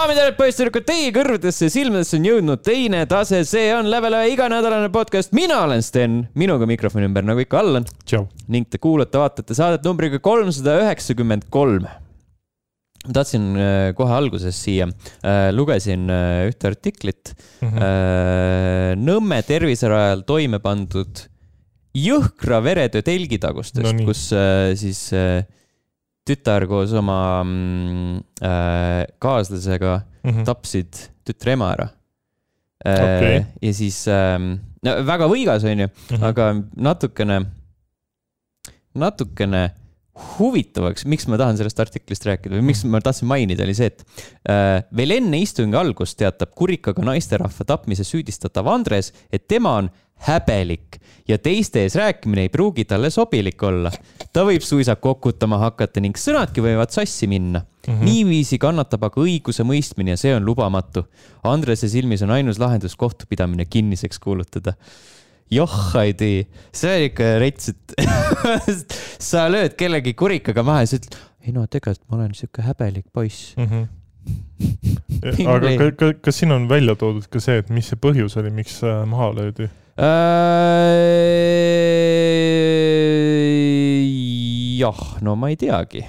daamid ja härrad, poisssüdrukud, teie kõrvadesse ja silmadesse on jõudnud teine tase, see on Level ühe iganädalane podcast, mina olen Sten, minuga mikrofoni ümber nagu ikka Allan. ning te kuulate-vaatate saadet numbriga kolmsada üheksakümmend kolm. ma tahtsin äh, kohe alguses siia, äh, lugesin äh, ühte artiklit mm -hmm. Nõmme terviserajal toime pandud jõhkra veretöö telgitagustest no,, kus siis tütar koos oma mm, äh, kaaslasega mm -hmm. tapsid tütre ema ära äh,. Okay. ja siis äh,, no väga võigas, onju mm, -hmm. aga natukene, natukene huvitavaks, miks ma tahan sellest artiklist rääkida või miks ma tahtsin mainida, oli see, et äh, veel enne istungi algust teatab kurikaga naisterahva tapmises süüdistatav Andres, et tema on häbelik ja teiste ees rääkimine ei pruugi talle sobilik olla. ta võib suisa kokutama hakata ning sõnadki võivad sassi minna mm. -hmm. niiviisi kannatab aga õigusemõistmine ja see on lubamatu. Andrese silmis on ainus lahendus kohtupidamine kinniseks kuulutada joh ei tee, see on ikka rets, et sa lööd kellegi kurikaga maha ja sa ütled, ei no tegelikult ma olen sihuke häbelik poiss mm. -hmm aga ka, ka, kas siin on välja toodud ka see, et mis see põhjus oli, miks maha löödi? Äh, jah, no ma ei teagi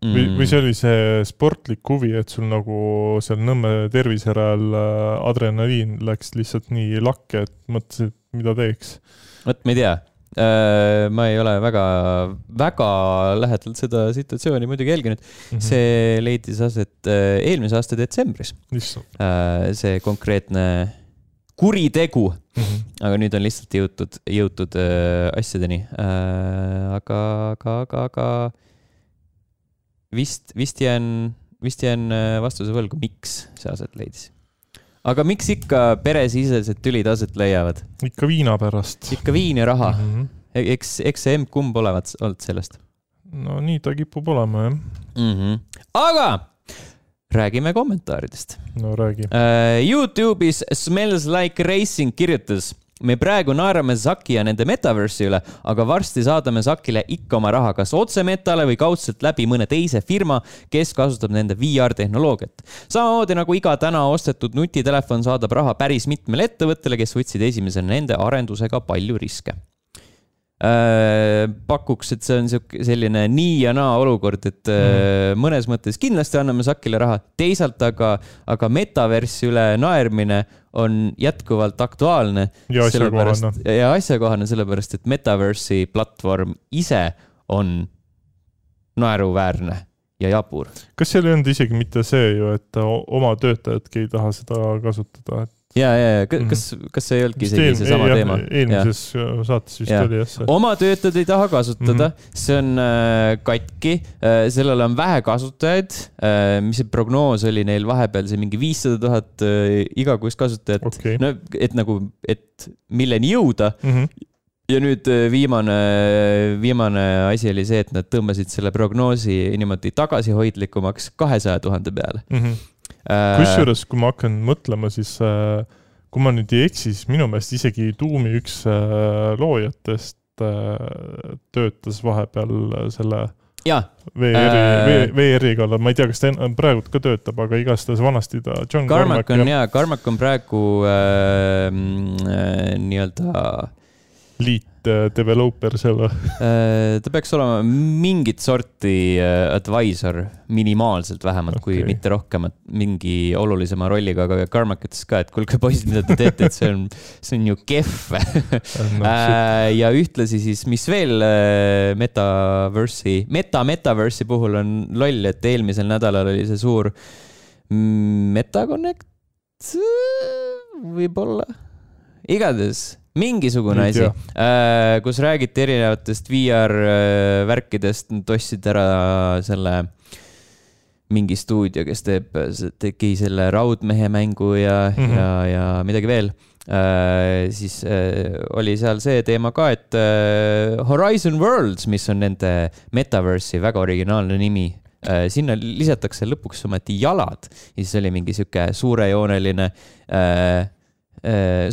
mm.. või, või see oli see sportlik huvi, et sul nagu seal Nõmme terviserajal äh, adrenaliin läks lihtsalt nii lakke, et mõtlesid, mida teeks? vot ma ei tea äh, ma ei ole väga, väga lähedalt seda situatsiooni muidugi jälginud mm. -hmm. see leidis aset eelmise aasta detsembris. see konkreetne kuritegu mm. -hmm. aga nüüd on lihtsalt jõutud, jõutud äh, asjadeni äh,. aga, aga, aga, aga vist, vist jään, vist jään äh, vastuse võlgu, miks see aset leidis. aga miks ikka peresisesed tülid aset leiavad? ikka viina pärast. ikka viin ja raha mm. -hmm. eks, eks see emb-kumb olevat olnud sellest. no nii ta kipub olema, jah mm. -hmm. aga räägime kommentaaridest. no räägi uh,. Youtube'is Smells Like Racing kirjutas me praegu naerame Zaki ja nende metaverse'i üle, aga varsti saadame Zakile ikka oma raha, kas otse metale või kaudselt läbi mõne teise firma, kes kasutab nende VR tehnoloogiat. samamoodi nagu iga täna ostetud nutitelefon saadab raha päris mitmele ettevõttele, kes võtsid esimesena nende arendusega palju riske pakuks, et see on sihuke selline nii ja naa olukord, et mm. mõnes mõttes kindlasti anname Sakile raha, teisalt aga, aga metaverssi üle naermine on jätkuvalt aktuaalne. ja asjakohane. ja asjakohane, sellepärast et metaversi platvorm ise on naeruväärne ja jabur. kas seal ei olnud isegi mitte see ju, et oma töötajadki ei taha seda kasutada, et ja, ja, ja mhm. kas, kas see ei olnudki isegi seesama teema? eelmises ja. saates vist ja. oli jah see. oma töötajad ei taha kasutada mm, -hmm. see on äh, katki äh,, sellel on vähe kasutajaid äh,. mis see prognoos oli neil vahepeal, see mingi viissada tuhat äh, igakuist kasutajat okay.. no et nagu, et milleni jõuda mm. -hmm ja nüüd äh, viimane, viimane asi oli see, et nad tõmbasid selle prognoosi niimoodi tagasihoidlikumaks kahesaja tuhande peale mm. -hmm Äh, kusjuures, kui ma hakkan mõtlema, siis äh, kui ma nüüd ei eksi, siis minu meelest isegi Doom'i üks äh, loojatest töötas vahepeal selle VR-i, VR-i kallal, ma ei tea, kas ta praegu ka töötab, aga igastahes vanasti ta, Carmack, on ja, Carmack on praegu äh, äh, nii-öelda liit. Äh, developer seal või? Äh, ta peaks olema mingit sorti äh, advisor, minimaalselt vähemalt okay., kui mitte rohkem, et mingi olulisema rolliga, aga Carmack ütles ka, et kuulge poisid, mida te teete, et see on, see on ju kehv no, ja ühtlasi siis, mis veel metaverse'i, meta metaverse'i puhul on loll, et eelmisel nädalal oli see suur MetaConnect, võib-olla, igatahes mingisugune Nüüd asi, äh, kus räägiti erinevatest VR-värkidest, nad ostsid ära selle mingi stuudio, kes teeb, tegi selle Raudmehe mängu ja mm, -hmm. ja, ja midagi veel äh,. siis äh, oli seal see teema ka, et äh, Horizon Worlds, mis on nende metaverse'i väga originaalne nimi äh,, sinna lisatakse lõpuks ometi jalad ja siis oli mingi sihuke suurejooneline äh, äh,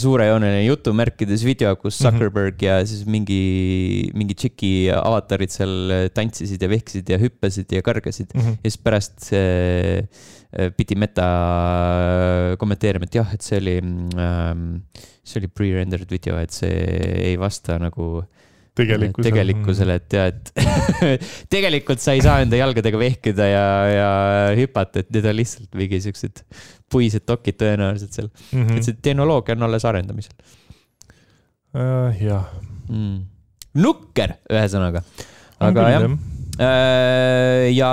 suurejooneline jutumärkides video, kus mhm. Zuckerberg mm -hmm. ja siis mingi, mingi tšiki avatarid seal tantsisid ja vehkisid ja hüppasid ja kargasid mm. -hmm. ja siis pärast äh, pidi Meta kommenteerima, et jah, et see oli ähm,, see oli pre-rendered video, et see ei vasta nagu äh, tegelikkusele. tegelikkusele, et ja, et tegelikult sa ei saa enda jalgadega vehkida ja, ja hüpata, et need on lihtsalt mingi siuksed puised dokid tõenäoliselt seal mm. -hmm. et see tehnoloogia on alles arendamisel uh,. jah mm.. nukker, ühesõnaga. aga jah äh, ja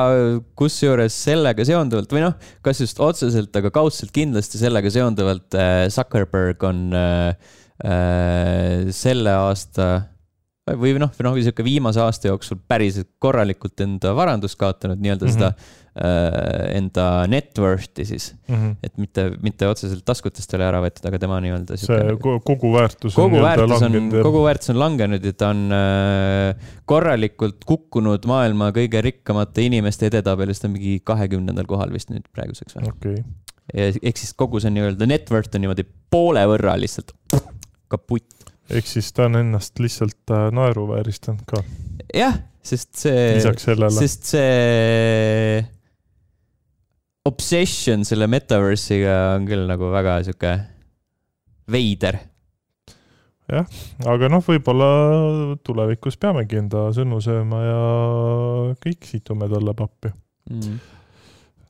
kusjuures sellega seonduvalt või noh, kas just otseselt, aga kaudselt kindlasti sellega seonduvalt äh, Zuckerberg on äh, selle aasta või noh, või noh, sihuke viimase aasta jooksul päriselt korralikult enda varandust kaotanud, nii-öelda mm -hmm. seda äh, enda net worth'i siis mm. -hmm. et mitte, mitte otseselt taskutest ei ole ära võetud, aga tema nii-öelda. see kogu väärtus on kogu väärtus on, kogu väärtus on langenud ja ta on äh, korralikult kukkunud maailma kõige rikkamate inimeste edetabelis, ta on mingi kahekümnendal kohal vist nüüd praeguseks või okay.? ehk siis kogu see nii-öelda net worth on niimoodi poole võrra lihtsalt kaputt ehk siis ta on ennast lihtsalt äh, naeruvääristanud ka. jah, sest see, sest see obsession selle metaverse'iga on küll nagu väga sihuke veider. jah, aga noh, võib-olla tulevikus peamegi enda sõnu sööma ja kõik situme talle pappi mm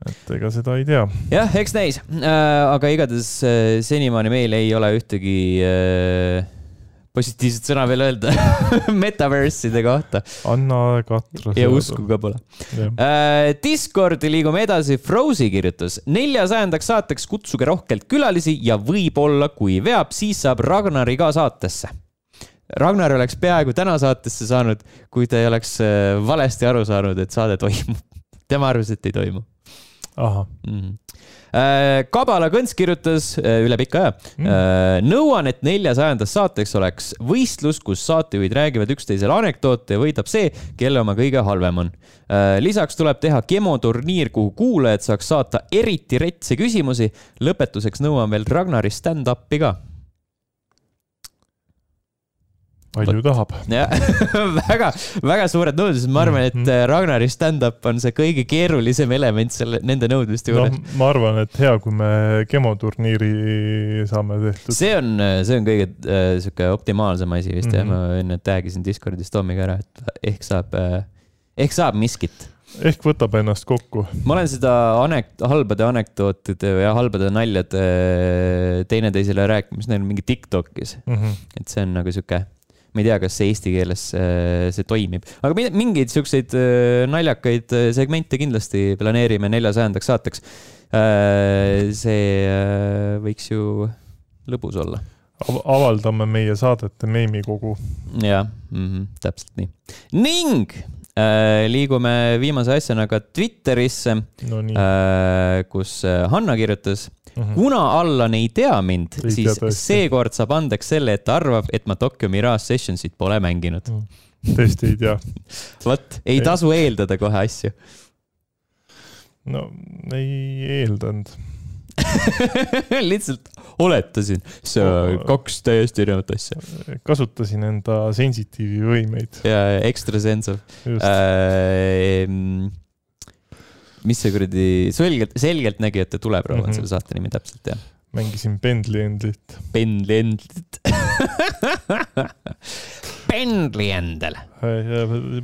et ega seda ei tea. jah, eks näis äh,, aga igatahes äh, senimaani meil ei ole ühtegi äh, positiivset sõna veel öelda Metaverse'ide kohta. anna katra. ja usku ka pole. Uh, Discordi liigume edasi, Frozy kirjutas, neljasajandaks saateks kutsuge rohkelt külalisi ja võib-olla, kui veab, siis saab Ragnari ka saatesse. Ragnar oleks peaaegu täna saatesse saanud, kui ta ei oleks äh, valesti aru saanud, et saade toimub. tema arvas, et ei toimu. Mm. Kabala Kõnts kirjutas äh, üle pika aja mm.. nõuan, et neljasajandast saateks oleks võistlus, kus saatejuhid räägivad üksteisele anekdoote ja võidab see, kelle oma kõige halvem on. lisaks tuleb teha gemoturniir, kuhu kuulajad saaks saata eriti retse küsimusi. lõpetuseks nõuan veel Ragnari stand-up'i ka palju tahab. jah, väga, väga suured nõudmised, ma arvan, et mm -hmm. Ragnari stand-up on see kõige keerulisem element selle, nende nõudmiste juures no,. ma arvan, et hea, kui me gemoturniiri saame tehtud. see on, see on kõige äh, sihuke optimaalsem asi vist mm -hmm. jah, ma enne tag isin Discordis Tomiga ära, et ehk saab äh,, ehk saab miskit ehk võtab ennast kokku. ma olen seda anek-, halbade anekdootide ja halbade naljade äh, teineteisele rääkimist näinud mingi Tiktokis mm. -hmm. et see on nagu sihuke ma ei tea, kas eesti keeles äh, see toimib, aga mingeid siukseid äh, naljakaid äh, segmente kindlasti planeerime neljasajandaks saateks. see võiks ju lõbus olla avaldame meie saadete meemikogu. jah mm -hmm,, täpselt nii. ning liigume viimase asjana ka Twitterisse no, äh, kus Hanna kirjutas Mm -hmm. kuna Allan ei tea mind, siis seekord saab andeks selle, et ta arvab, et ma Tokyo Mirage Sessionsit pole mänginud mm.. tõesti ei tea. vot, ei tasu eeldada kohe asju. no ei eeldanud lihtsalt oletasin, see on kaks täiesti erinevat asja. kasutasin enda sensitiivi võimeid. ja, extra sensitive. Äh, mis see kuradi, selgelt, selgeltnägijate tuleproov on mm -hmm. selle saate nimi täpselt, jah. mängisin Bentley Endlit. Bentley Endlit Bentley Endel.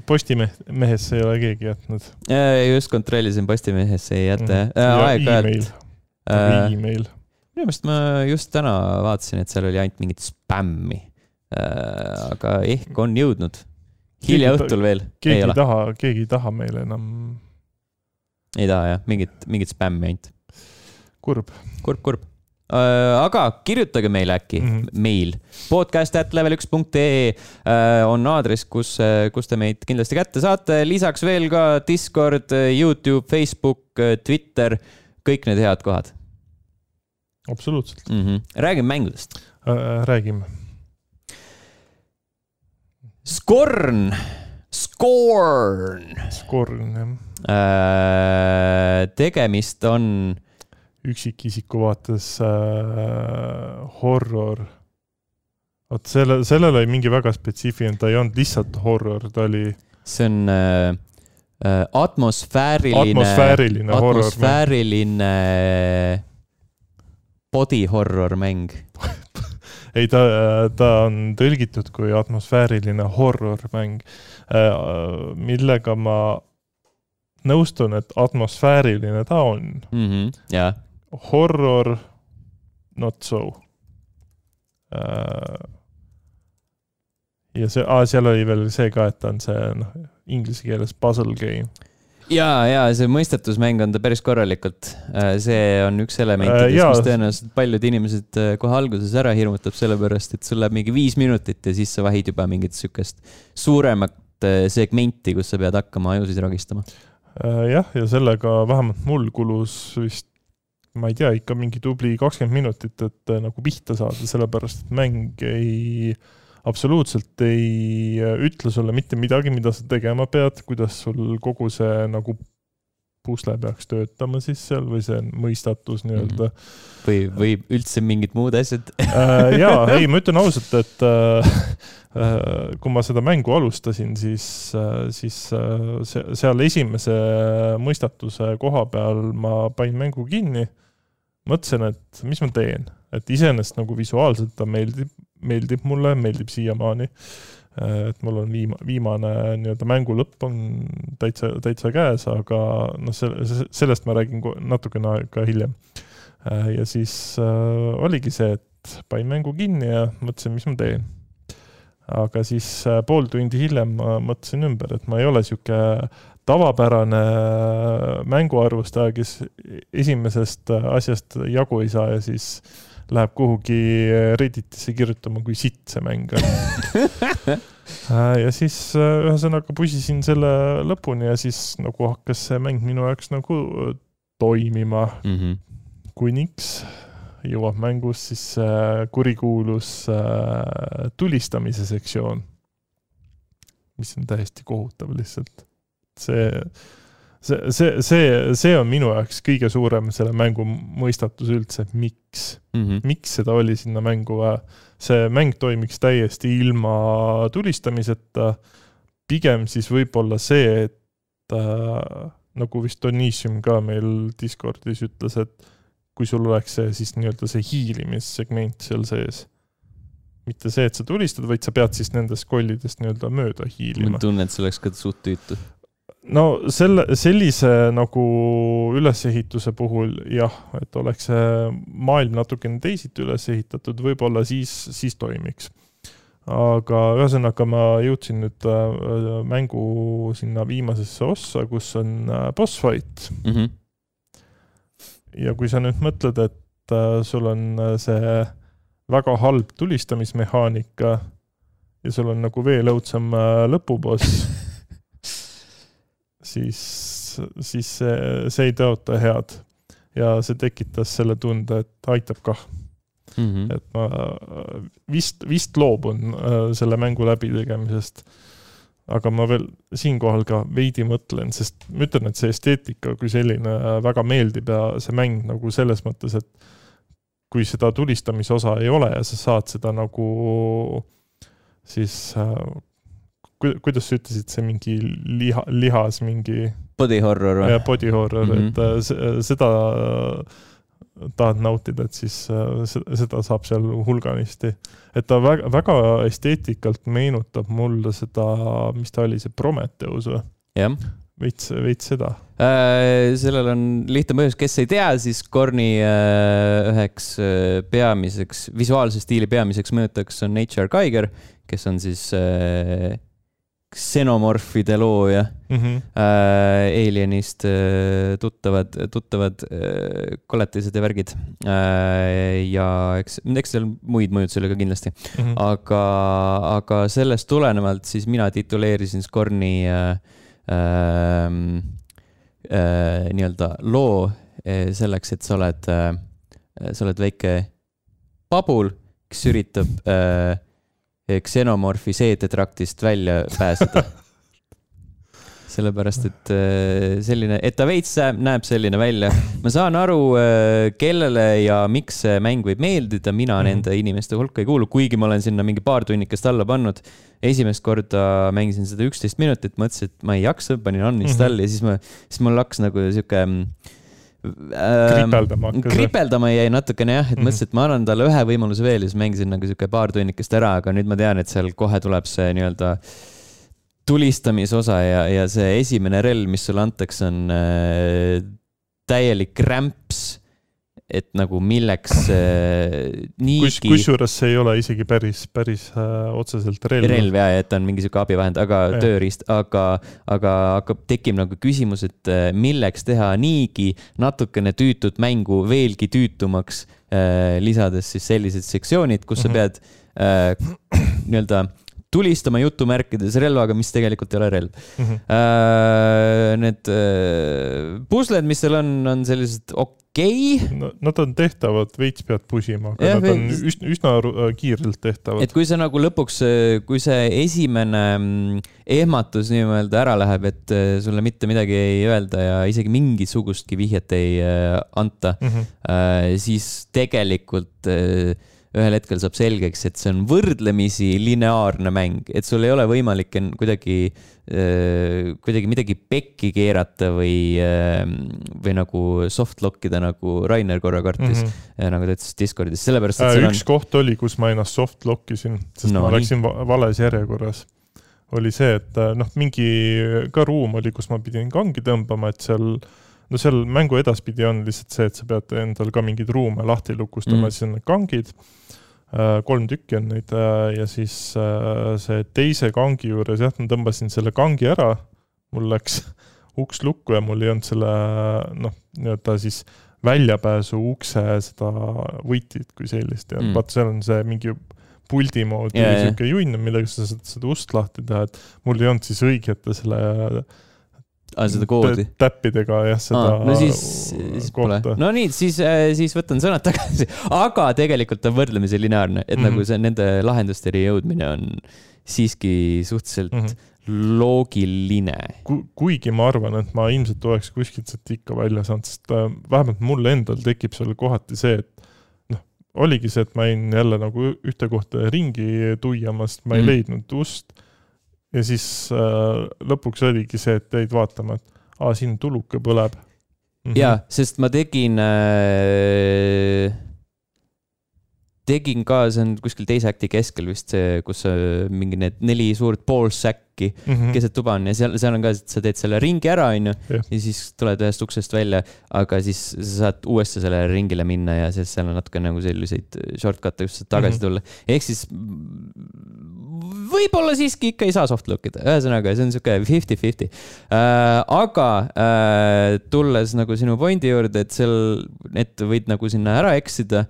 Postimehesse ei ole keegi jätnud. just kontrollisin, Postimehesse ei jäta jah mm -hmm.. aeg-ajalt. Äh, email. minu meelest ma just täna vaatasin, et seal oli ainult mingit spämmi. Äh, aga ehk on jõudnud. hilja õhtul veel. keegi ei, taha, keegi ei taha meile enam ei taha jah, mingit, mingit spämmi ainult. kurb. kurb, kurb äh, aga kirjutage meile äkki mm -hmm. meil podcast at level üks punkt ee äh, on aadress, kus, äh, kus te meid kindlasti kätte saate. lisaks veel ka Discord, Youtube, Facebook, Twitter, kõik need head kohad. Absoluutselt mm. -hmm. räägime mängudest äh,. räägime. Scorn, Scorn. Scorn jah Äh, tegemist on üksikisiku vaates äh, horror. vot selle, sellel oli mingi väga spetsiifiline, ta ei olnud lihtsalt horror, ta oli. see on äh, äh atmosfääriline. atmosfääriline horror. atmosfääriline body horror mäng ei, ta, ta on tõlgitud kui atmosfääriline horror mäng, äh, millega ma nõustun, et atmosfääriline ta on mm. -hmm, yeah. Horror, not so. Äh, ja see ah,, seal oli veel see ka, et ta on see noh, inglise keeles puzzle game ja, ja see mõistatusmäng on ta päris korralikult. Äh, see on üks elementidest äh,, mis tõenäoliselt paljud inimesed äh, kohe alguses ära hirmutab, sellepärast et sul läheb mingi viis minutit ja siis sa vahid juba mingit sihukest suuremat segmenti, kus sa pead hakkama ajusid ragistama Äh, jah, ja sellega vähemalt mul kulus vist, ma ei tea, ikka mingi tubli kakskümmend minutit, et äh, nagu pihta saada, sellepärast et mäng ei, absoluutselt ei äh, ütle sulle mitte midagi, mida sa tegema pead, kuidas sul kogu see nagu pusle peaks töötama siis seal või see mõistatus nii-öelda mm. -hmm. või, või üldse mingid muud asjad jaa, ei, ma ütlen ausalt, et Äh, kui ma seda mängu alustasin, siis, äh, siis äh, seal esimese mõistatuse koha peal ma panin mängu kinni, mõtlesin, et mis ma teen, et iseenesest nagu visuaalselt ta meeldib, meeldib mulle, meeldib siiamaani. et mul on viima-, viimane nii-öelda mängu lõpp on täitsa, täitsa käes, aga noh, selle, sellest ma räägin natukene aega hiljem. ja siis äh, oligi see, et panin mängu kinni ja mõtlesin, mis ma teen aga siis äh, pool tundi hiljem ma mõtlesin ümber, et ma ei ole niisugune tavapärane äh, mänguarvustaja, kes esimesest äh, asjast jagu ei saa ja siis läheb kuhugi Redditisse kirjutama, kui sitt see mäng on ja siis ühesõnaga pusisin selle lõpuni ja siis nagu hakkas see mäng minu jaoks nagu toimima mm. -hmm. kuniks jõuab mängus siis kurikuulus äh, tulistamise sektsioon, mis on täiesti kohutav lihtsalt. see, see, see, see, see on minu jaoks kõige suurem selle mängu mõistatus üldse, miks mm, -hmm. miks seda oli sinna mängu vaja. see mäng toimiks täiesti ilma tulistamiseta, pigem siis võib-olla see, et äh, nagu vist Onissium ka meil Discordis ütles, et kui sul oleks see siis nii-öelda see hiilimissegment seal sees. mitte see, et sa tulistad, vaid sa pead siis nendest kollidest nii-öelda mööda hiilima. ma tunnen, et see oleks ka suht tüütu. No selle, sellise nagu ülesehituse puhul jah, et oleks see maailm natukene teisiti üles ehitatud, võib-olla siis, siis toimiks aga ühesõnaga ma jõudsin nüüd äh, mängu sinna viimasesse ossa, kus on äh, boss fight mm. -hmm ja kui sa nüüd mõtled, et äh, sul on see väga halb tulistamismehaanika ja sul on nagu veel õudsem lõpuboss siis, siis see, see ei tõota head. ja see tekitas selle tunde, et aitab kah mm. -hmm. et ma vist, vist loobun selle mängu läbitegemisest aga ma veel siinkohal ka veidi mõtlen, sest ma ütlen, et see esteetika kui selline väga meeldib ja see mäng nagu selles mõttes, et kui seda tulistamise osa ei ole ja sa saad seda nagu siis äh, kuidas sa ütlesid, see mingi liha, lihas mingi body horror või? jah, body horror mm, -hmm. et äh, seda tahad nautida, et siis äh, seda saab seal hulganisti. et ta väga, väga esteetikalt meenutab mulle seda, mis ta oli, see Prometheus või? jah. veits, veits seda äh,. sellel on lihtne põhjus, kes ei tea, siis Korni äh, üheks äh, peamiseks, visuaalse stiili peamiseks mõjutajaks on Nature Geiger, kes on siis äh, ksenomorfide looja mm, -hmm. äh, Alienist äh, tuttavad, tuttavad äh, koletised ja värgid äh,. ja eks, eks seal muid mõjutusi oli ka kindlasti mm, -hmm. aga, aga sellest tulenevalt siis mina tituleerisin Scorni äh, äh, äh, nii-öelda loo äh, selleks, et sa oled äh,, sa oled väike pabul, kes üritab äh, ksenomorfi seedetraktist välja pääseda sellepärast et äh, selline, et ta veits näeb selline välja. ma saan aru, äh, kellele ja miks see mäng võib meeldida, mina mm -hmm. nende inimeste hulka ei kuulu, kuigi ma olen sinna mingi paar tunnikest alla pannud. esimest korda mängisin seda üksteist minutit, mõtlesin, et ma ei jaksa, panin uninstall'i mm -hmm. ja siis ma, siis mul hakkas nagu sihuke kripeldama hakkas. kripeldama jäi natukene jah, et mm -hmm. mõtlesin, et ma annan talle ühe võimaluse veel ja siis mängisin nagu sihuke paar tunnikest ära, aga nüüd ma tean, et seal kohe tuleb see nii-öelda äh, tulistamisosa ja, ja see esimene relv, mis sulle antakse, on äh, täielik rämps. Et nagu milleks äh, niigi Kus,. kusjuures see ei ole isegi päris, päris äh, otseselt relv. relv ja, et on mingi sihuke abivahend, aga ja. tööriist, aga, aga hakkab, tekib nagu küsimus, et äh, milleks teha niigi natukene tüütut mängu veelgi tüütumaks äh,, lisades siis sellised sektsioonid, kus sa mhm. pead äh, nii-öelda tulistama jutumärkides relvaga, mis tegelikult ei ole relv mm. -hmm. Uh, need uh, pusled, mis seal on, on sellised okei okay.. no nad on tehtavad, veits pead pusima, aga ja, nad on üsna, üsna äh, kiirelt tehtavad. et kui sa nagu lõpuks, kui see esimene mm, ehmatus nii-öelda ära läheb, et sulle mitte midagi ei öelda ja isegi mingisugustki vihjet ei anta mm, -hmm. uh, siis tegelikult uh, ühel hetkel saab selgeks, et see on võrdlemisi lineaarne mäng, et sul ei ole võimalik kuidagi, äh, kuidagi midagi pekki keerata või, äh, või nagu soft lock ida, nagu Rainer korra kartis mm, -hmm. nagu ta ütles Discordis, sellepärast et äh, üks on... koht oli, kus ma ennast soft lock isin, sest no, ma läksin nii. vales järjekorras oli see, et noh, mingi ka ruum oli, kus ma pidin kangi tõmbama, et seal no seal mängu edaspidi on lihtsalt see, et sa pead endal ka mingeid ruume lahti lukustama mm., siis on need kangid Äh, kolm tükki on neid äh, ja siis äh, see teise kangi juures jah, ma tõmbasin selle kangi ära, mul läks uks lukku ja mul ei olnud selle noh, nii-öelda siis väljapääsu ukse seda võtit kui sellist. Ja mm. vaata, seal on see mingi puldi moodi yeah, sihuke junn, millega sa saad seda ust lahti teha, et mul ei olnud siis õigete selle aa, seda koodi? täppidega jah, seda. no siis, siis pole. no nii, siis, äh, siis võtan sõnad tagasi, aga tegelikult on võrdlemisi lineaarne, et mm -hmm. nagu mhm. see nende lahendusteni jõudmine on siiski suhteliselt mm -hmm. loogiline Ku,. kuigi ma arvan, et ma ilmselt oleks kuskilt sealt ikka välja saanud, sest äh, vähemalt mul endal tekib seal kohati see, et noh, oligi see, et ma jäin jälle nagu ühte kohta ringi tuiamas, ma ei mm leidnud ust ja siis äh, lõpuks oligi see, et jäid vaatama, et aa, siin tuluke põleb mm -hmm.. jaa, sest ma tegin äh, tegin ka, see on kuskil teise akti keskel vist see, kus mingi need neli suurt poolsäkki mm -hmm. keset tuba on ja seal, seal on ka, sa teed selle ringi ära, onju. ja siis tuled ühest uksest välja, aga siis sa saad uuesti sellele ringile minna ja siis seal on natuke nagu selliseid shortcut'e, kus saad tagasi mm -hmm. tulla. ehk siis võib-olla siiski ikka ei saa soft lock ida, ühesõnaga, see on sihuke fifty-fifty äh,. aga äh, tulles nagu sinu pointi juurde, et seal, et võid nagu sinna ära eksida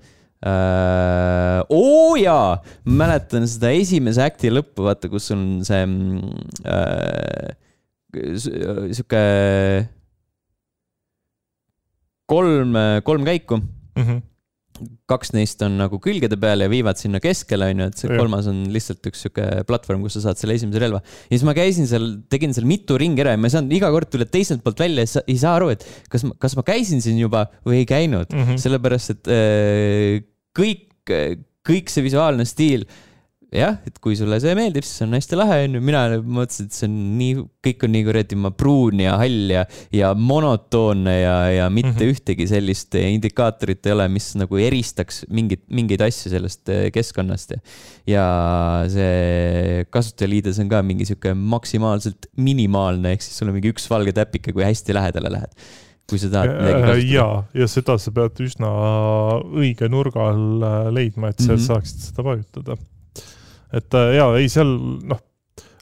Uh, oo oh jaa, mäletan seda esimese akti lõppu, vaata, kus on see uh, sihuke kolm, kolm käiku mm. -hmm kaks neist on nagu külgede peal ja viivad sinna keskele, onju, et see ja. kolmas on lihtsalt üks sihuke platvorm, kus sa saad selle esimese relva. ja siis ma käisin seal, tegin seal mitu ringi ära ja ma ei saanud, iga kord tuled teiselt poolt välja ja ei saa aru, et kas, kas ma käisin siin juba või ei käinud mm, -hmm. sellepärast et äh, kõik, kõik see visuaalne stiil jah, et kui sulle see meeldib, siis on hästi lahe, onju. mina mõtlesin, et see on nii, kõik on nii kuradi pruun ja hall ja, ja monotoonne ja, ja mitte mm -hmm. ühtegi sellist indikaatorit ei ole, mis nagu eristaks mingit, mingeid asju sellest eh, keskkonnast ja. ja see kasutajaliides on ka mingi sihuke maksimaalselt minimaalne, ehk siis sul on mingi üks valge täpike, kui hästi lähedale lähed kui sa tahad midagi kasutada. ja, ja seda sa pead üsna õige nurga all äh, leidma, et sa mm -hmm. saaksid seda vajutada et äh, jaa, ei seal noh,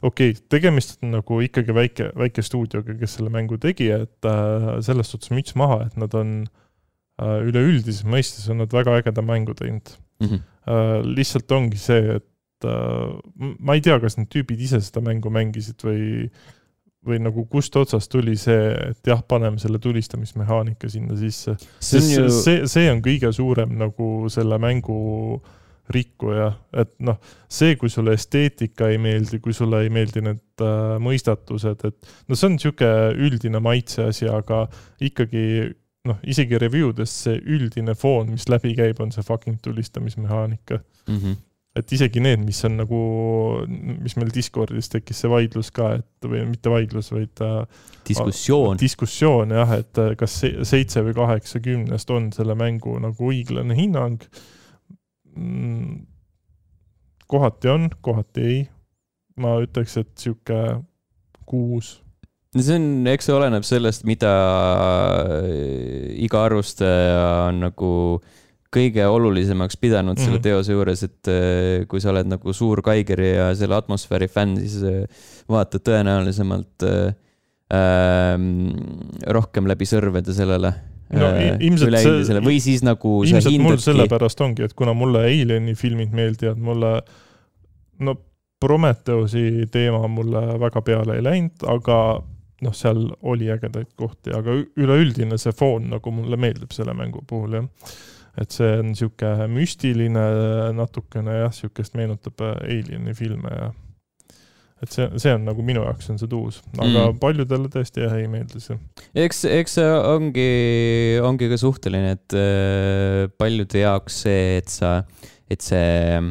okei okay,, tegemist on nagu ikkagi väike, väike stuudioga, kes selle mängu tegi, et äh, selles suhtes müts maha, et nad on äh, üleüldises mõistes on nad väga ägeda mängu teinud mm. -hmm. Äh, lihtsalt ongi see, et äh, ma ei tea, kas need tüübid ise seda mängu mängisid või või nagu kust otsast tuli see, et jah, paneme selle tulistamismehaanika sinna sisse. see, ju... see, see on kõige suurem nagu selle mängu rikkuja, et noh, see, kui sulle esteetika ei meeldi, kui sulle ei meeldi need äh, mõistatused, et no see on niisugune üldine maitse asi, aga ikkagi noh, isegi review des see üldine foon, mis läbi käib, on see fucking tulistamismehaanika mm. -hmm. et isegi need, mis on nagu, mis meil Discordis tekkis see vaidlus ka, et või mitte vaidlus, vaid äh, diskussioon. diskussioon jah, et äh, kas seitse või kaheksa kümnest on selle mängu nagu õiglane hinnang. Kohati on, kohati ei. ma ütleks, et sihuke kuus see on, eks see oleneb sellest, mida äh, iga arvustaja on nagu kõige olulisemaks pidanud mm -hmm. selle mhm. teose juures, et äh, kui sa oled nagu suur Kaigeri ja selle atmosfääri fänn, siis äh, vaatad tõenäolisemalt äh, rohkem läbi sõrmede sellele no ilmselt see, või siis nagu ilmselt hindadki... mul sellepärast ongi, et kuna mulle Alieni filmid meeldivad, mulle no Prometheusi teema mulle väga peale ei läinud, aga noh, seal oli ägedaid kohti, aga üleüldine see foon nagu mulle meeldib selle mängu puhul jah. et see on niisugune müstiline natukene jah, niisugust meenutab äh, Alieni filme ja et see, see on nagu minu jaoks on see tuus, aga mm. paljudele tõesti jah, ei meeldi see. eks, eks see ongi, ongi ka suhteline, et äh, paljude jaoks see, et sa, et see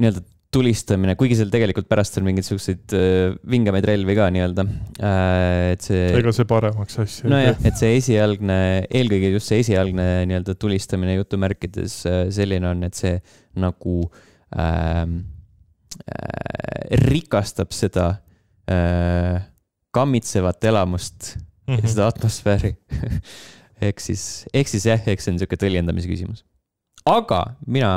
nii-öelda tulistamine, kuigi seal tegelikult pärast on mingeid siukseid äh, vingemaid relvi ka nii-öelda äh,, et see. ega see paremaks asja nojah, et see esialgne, eelkõige just see esialgne nii-öelda tulistamine jutumärkides äh, selline on, et see nagu ähm, äh, rikastab seda äh, kammitsevat elamust mm -hmm. ja seda atmosfääri ehk siis, ehk siis jah, eks see on niisugune tõlgendamise küsimus. aga mina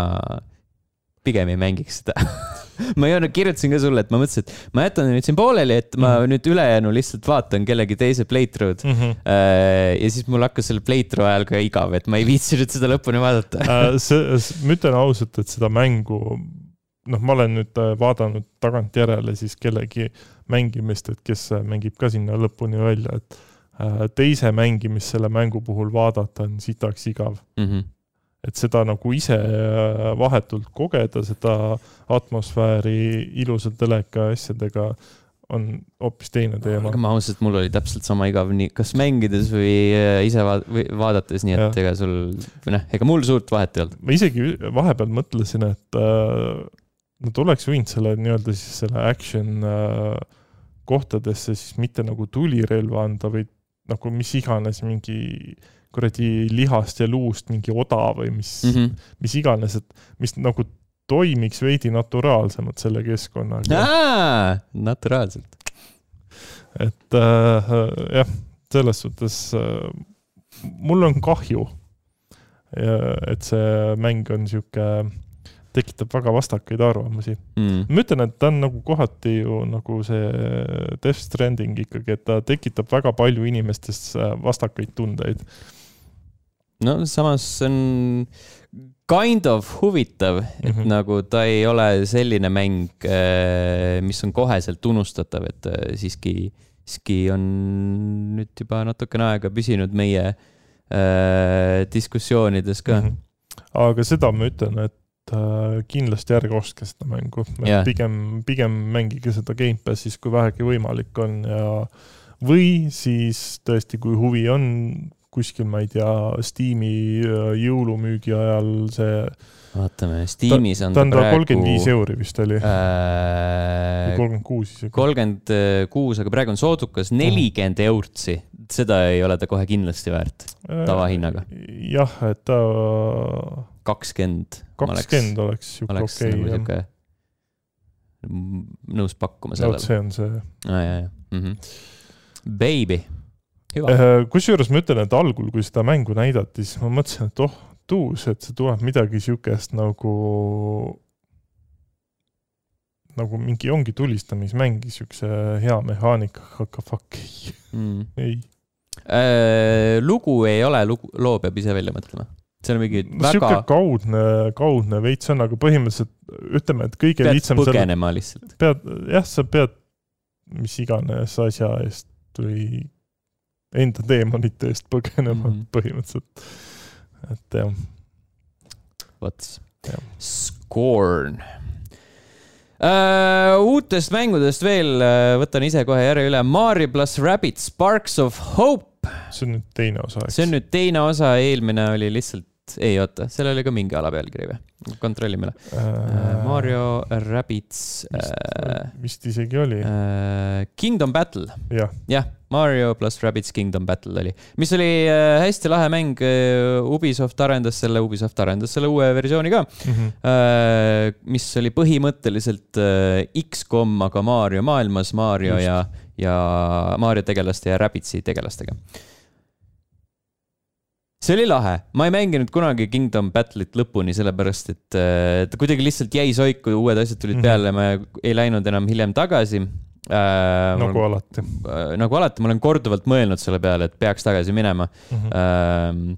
pigem ei mängiks seda ma ei olnud, kirjutasin ka sulle, et ma mõtlesin, et ma jätan nüüd siin pooleli, et ma mm -hmm. nüüd ülejäänu lihtsalt vaatan kellegi teise playthrough'd mm. -hmm. ja siis mul hakkas selle playthrough ajal ka igav, et ma ei viitsinud seda lõpuni vaadata äh, see, ma ütlen ausalt, et seda mängu, noh, ma olen nüüd äh, vaadanud tagantjärele siis kellegi mängimist, et kes mängib ka sinna lõpuni välja, et teise mängimist selle mängu puhul vaadata on sitaks igav mm. -hmm et seda nagu ise äh, vahetult kogeda, seda atmosfääri ilusa teleka asjadega on hoopis teine teema. aga ma ausalt, mul oli täpselt sama igav nii, kas mängides või äh, ise va või vaadates, nii et ja. ega sul, või noh, ega mul suurt vahet ei olnud. ma isegi vahepeal mõtlesin, et äh, nad oleks võinud selle nii-öelda siis selle action äh, kohtadesse siis mitte nagu tulirelva anda, vaid nagu mis iganes mingi äh, kuradi lihast ja luust mingi oda või mis mm, -hmm. mis iganes, et mis nagu toimiks veidi naturaalsemalt selle keskkonnaga. naturaalselt. et äh, jah, selles suhtes äh, mul on kahju, et see mäng on sihuke, tekitab väga vastakaid arvamusi mm.. ma ütlen, et ta on nagu kohati ju nagu see Death Stranding ikkagi, et ta tekitab väga palju inimestes äh, vastakaid tundeid no samas see on kind of huvitav, et mm -hmm. nagu ta ei ole selline mäng, äh, mis on koheselt tunnustatav, et äh, siiski, siiski on nüüd juba natukene aega püsinud meie äh, diskussioonides ka mm. -hmm. aga seda ma ütlen, et kindlasti ärge ostke seda mängu yeah., pigem, pigem mängige seda Gamepassis, kui vähegi võimalik on ja või siis tõesti, kui huvi on, kuskil, ma ei tea, Steam'i äh, jõulumüügi ajal see vaatame, Steamis on ta, ta on praegu kolmkümmend viis euri vist oli äh,. kolmkümmend kuus isegi. kolmkümmend kuus, aga praegu on soodukas nelikümmend eurtsi. seda ei ole ta kohe kindlasti väärt äh, tavahinnaga. jah, et ta. Kakskümmend. kakskümmend oleks sihuke okei okay, nagu jah. nõus pakkuma sellele. see on see. aa, ja, ja mm. -hmm. Baby Äh, kusjuures ma ütlen, et algul, kui seda mängu näidati, siis ma mõtlesin, et oh, tuus, et see tuleb midagi siukest nagu, nagu mingi ongi tulistamismäng, siukse hea mehaanikaga, aga fuck ei mm., ei äh,. lugu ei ole, lugu, loo peab ise välja mõtlema see on mingi no, väga. kaudne, kaudne veits on, aga põhimõtteliselt ütleme, et kõige pead lihtsam. põgenema selle... lihtsalt. pead, jah, sa pead mis iganes asja eest või enda teemonite eest põgenema mm -hmm. põhimõtteliselt. et jah. vot, Scorn uh,. uutest mängudest veel uh, võtan ise kohe järje üle. Mario pluss Rabbit Sparks of Hope. see on nüüd teine osa, eks? see on nüüd teine osa, eelmine oli lihtsalt ei oota, seal oli ka mingi alapealkiri või? kontrollime üle äh,. Mario Rabbids äh,. vist isegi oli äh,. Kingdom Battle. jah ja,, Mario pluss Rabbids Kingdom Battle oli, mis oli äh, hästi lahe mäng. Äh, Ubisoft arendas selle, Ubisoft arendas selle uue versiooni ka mm, -hmm. äh, mis oli põhimõtteliselt äh, X-kom, aga Mario maailmas, Mario Just. ja, ja Mario tegelaste ja Rabbitsi tegelastega see oli lahe, ma ei mänginud kunagi Kingdom Battle'it lõpuni, sellepärast et äh, ta kuidagi lihtsalt jäi soiku, uued asjad tulid mm -hmm. peale, ma ei läinud enam hiljem tagasi äh,. nagu ma, alati äh,. nagu alati, ma olen korduvalt mõelnud selle peale, et peaks tagasi minema mm. -hmm. Äh,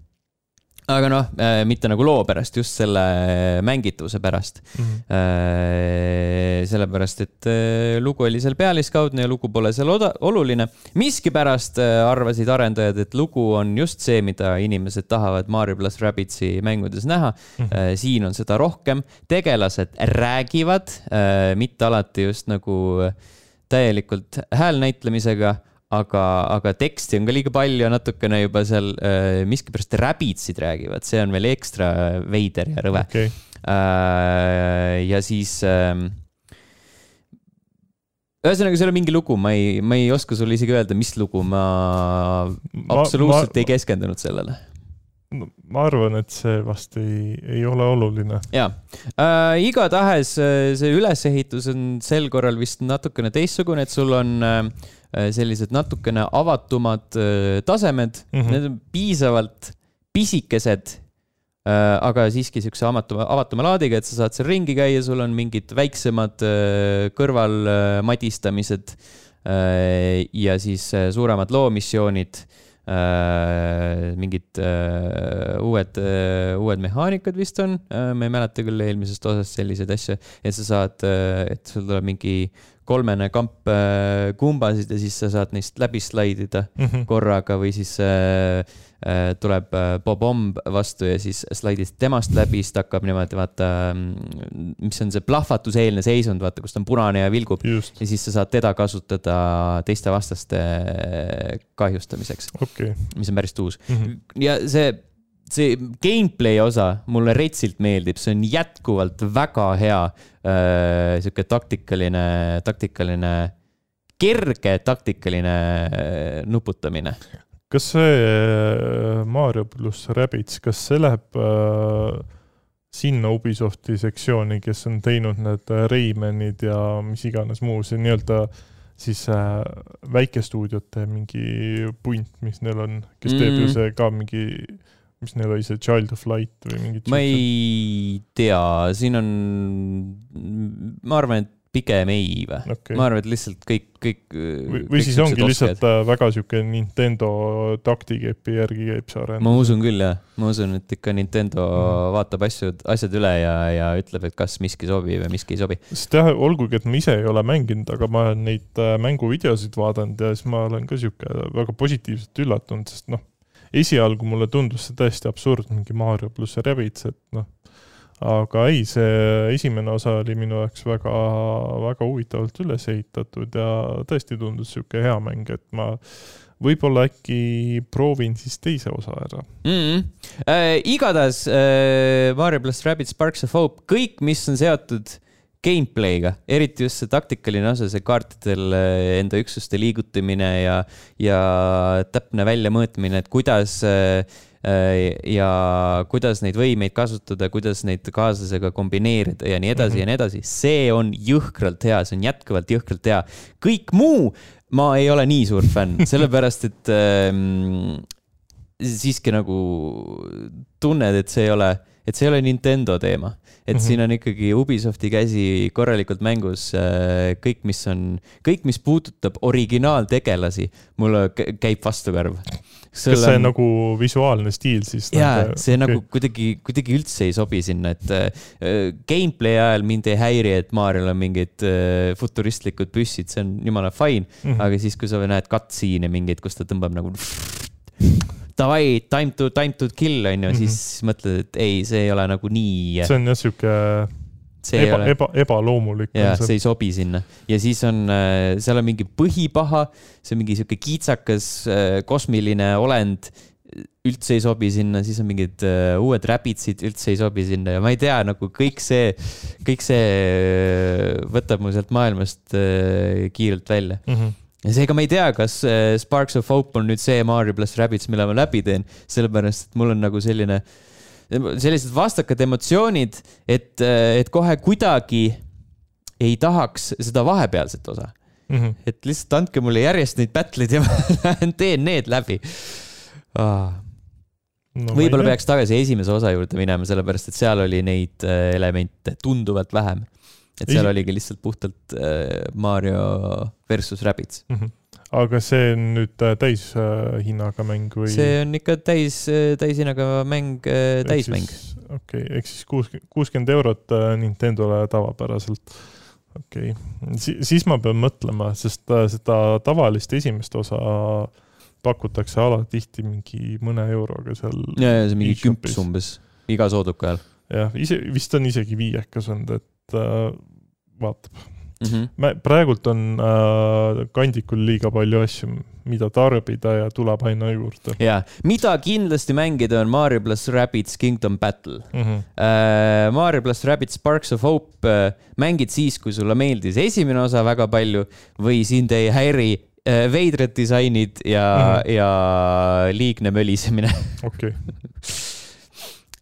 aga noh, äh, mitte nagu loo pärast, just selle mängitavuse pärast mm. -hmm. sellepärast, et äh, lugu oli seal pealiskaudne ja lugu pole seal oluline. miskipärast arvasid arendajad, et lugu on just see, mida inimesed tahavad Mario pluss Rabbitsi mängudes näha mm. -hmm. siin on seda rohkem, tegelased räägivad, mitte alati just nagu täielikult häälnäitlemisega aga, aga teksti on ka liiga palju natukene juba seal äh, miskipärast räbitsid räägivad, see on veel ekstra veider ja rõve. Okay.. Äh, ja siis äh, ühesõnaga, seal on mingi lugu, ma ei, ma ei oska sulle isegi öelda, mis lugu, ma absoluutselt ma, ma, ei keskendunud sellele. No, ma arvan, et see vast ei, ei ole oluline. ja äh,, igatahes äh, see ülesehitus on sel korral vist natukene teistsugune, et sul on Äh, sellised natukene avatumad äh, tasemed mm, -hmm. need on piisavalt pisikesed, äh, aga siiski siukse avatuma, avatuma laadiga, et sa saad seal ringi käia, sul on mingid väiksemad kõrvalmadistamised ja siis suuremad loomissioonid mingid uued, uued mehaanikad vist on, ma ei mäleta küll eelmisest osast selliseid asju, et sa saad, et sul tuleb mingi kolmene kamp äh, kumbasid ja siis sa saad neist läbi slaidida mm -hmm. korraga või siis äh, äh, tuleb Bob-omb vastu ja siis slaidid temast läbi, siis ta hakkab niimoodi vaata, mm, mis on see plahvatuseelne seisund, vaata, kus ta on punane ja vilgub. ja siis sa saad teda kasutada teiste vastaste kahjustamiseks okay.. mis on päris uus mm. -hmm. ja see see gameplay osa mulle retsilt meeldib, see on jätkuvalt väga hea äh, sihuke taktikaline, taktikaline, kerge taktikaline äh, nuputamine. kas see äh, Mario pluss Rabbids, kas see läheb äh, sinna Ubisofti sektsiooni, kes on teinud need äh, Raymanid ja mis iganes muu, see nii-öelda siis äh, väikestuudiote mingi punt, mis neil on, kes teeb mm. ju see ka mingi äh, mis neil oli, see Child of Light või mingid ma ei tea, siin on, ma arvan, et pigem ei või okay.? ma arvan, et lihtsalt kõik, kõik. või, või siis ongi lihtsalt oskajad. Äh, väga sihuke Nintendo taktikepi järgi käib see arendus? ma usun küll jah, ma usun, et ikka Nintendo mm. vaatab asju, asjad üle ja, ja ütleb, et kas miski sobib ja miski ei sobi. sest jah, olgugi, et ma ise ei ole mänginud, aga ma olen neid äh, mänguvideosid vaadanud ja siis ma olen ka sihuke väga positiivselt üllatunud, sest noh esialgu mulle tundus see täiesti absurd, mingi Mario pluss Rabbids, et noh, aga ei, see esimene osa oli minu jaoks väga, väga huvitavalt üles ehitatud ja tõesti tundus niisugune hea mäng, et ma võib-olla äkki proovin siis teise osa ära mm. -hmm. Äh, igatahes äh, Mario pluss Rabbids Sparks of Hope, kõik, mis on seotud gameplay'ga, eriti just see taktikaline osa, see kaartidel eh, enda üksuste liigutamine ja, ja täpne väljamõõtmine, et kuidas eh, ja kuidas neid võimeid kasutada, kuidas neid kaaslasega kombineerida ja nii edasi mm -hmm. ja nii edasi, see on jõhkralt hea, see on jätkuvalt jõhkralt hea. kõik muu, ma ei ole nii suur fänn, sellepärast et ähm, siiski nagu tunned, et see ei ole, et see ei ole Nintendo teema et mm -hmm. siin on ikkagi Ubisofti käsi korralikult mängus. Äh, kõik, mis on, kõik, mis puudutab originaaltegelasi, mulle käib vastukarv. kas see on nagu visuaalne stiil siis? jaa, see okay. nagu kuidagi, kuidagi üldse ei sobi sinna, et äh, gameplay ajal mind ei häiri, et Mariol on mingid äh, futuristlikud püssid, see on jumala fine mm, -hmm. aga siis, kui sa näed cutscene'e mingeid, kus ta tõmbab nagu davai, time to, time to kill on ju mm, -hmm. siis mõtled, et ei, see ei ole nagu nii. see on jah sihuke eba, ole... eba, ebaloomulik. jah, see ei sobi sinna ja siis on, äh, seal on mingi põhipaha, see on mingi sihuke kiitsakas äh, kosmiline olend üldse ei sobi sinna, siis on mingid uh, uued Rabidsid, üldse ei sobi sinna ja ma ei tea, nagu kõik see, kõik see võtab mu sealt maailmast uh, kiirelt välja mm. -hmm ja seega ma ei tea, kas äh, Sparks of Hope on nüüd see Mario pluss Rabbids, mille ma läbi teen, sellepärast et mul on nagu selline, sellised vastakad emotsioonid, et, äh, et kohe kuidagi ei tahaks seda vahepealset osa. Mm. -hmm. et lihtsalt andke mulle järjest neid battle'id ja ma lähen teen need läbi. Ah.. No, võib-olla peaks tagasi esimese osa juurde minema, sellepärast et seal oli neid äh, elemente tunduvalt vähem. Et seal oligi lihtsalt puhtalt Mario versus Rabbids mm. -hmm. aga see on nüüd äh, täishinnaga äh, mäng või? see on ikka täis, täishinnaga mäng, täismäng. okei okay,, ehk siis kuus, kuuskümmend eurot Nintendole tavapäraselt. okei okay. Si, siis ma pean mõtlema, sest seda tavalist esimest osa pakutakse alatihti mingi mõne euroga seal. ja, ja see mingi kümps umbes iga sooduka ajal. jah, ise, vist on isegi viiekas olnud, et äh, vaatab mm. -hmm. praegult on äh, kandikul liiga palju asju, mida tarbida ja tuleb aina juurde. ja, mida kindlasti mängida on Mario pluss Rabbids Kingdom Battle mm. -hmm. Äh, Mario pluss Rabbids Sparks of Hope äh, mängid siis, kui sulle meeldis esimene osa väga palju või sind ei häiri äh, veidrad disainid ja mm, -hmm. ja liigne mölisemine. okei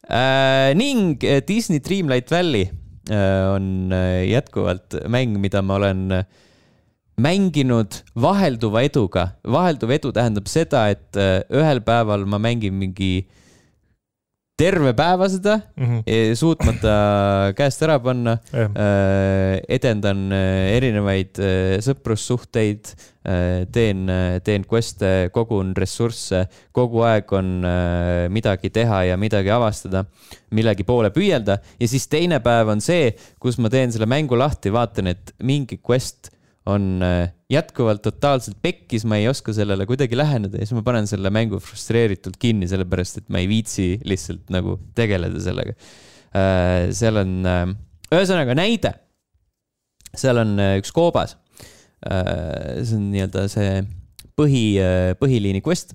äh, ning äh, Disney Dreamlight Valley on äh, jätkuvalt mäng, mida ma olen äh, mänginud vahelduva eduga. vahelduv edu tähendab seda, et ühel päeval ma mängin mingi terve päeva seda mm, -hmm. suutmata käest ära panna. Yeah.. edendan erinevaid sõprussuhteid, teen, teen quest'e, kogun ressursse, kogu aeg on midagi teha ja midagi avastada, millegi poole püüelda. Ja siis teine päev on see, kus ma teen selle mängu lahti, vaatan, et mingi quest on äh, jätkuvalt totaalselt pekkis, ma ei oska sellele kuidagi läheneda ja siis ma panen selle mängu frustreeritult kinni, sellepärast et ma ei viitsi lihtsalt nagu tegeleda sellega. Äh, seal on, äh, ühesõnaga näide. seal on üks koobas. see on nii-öelda see põhi, põhiliini quest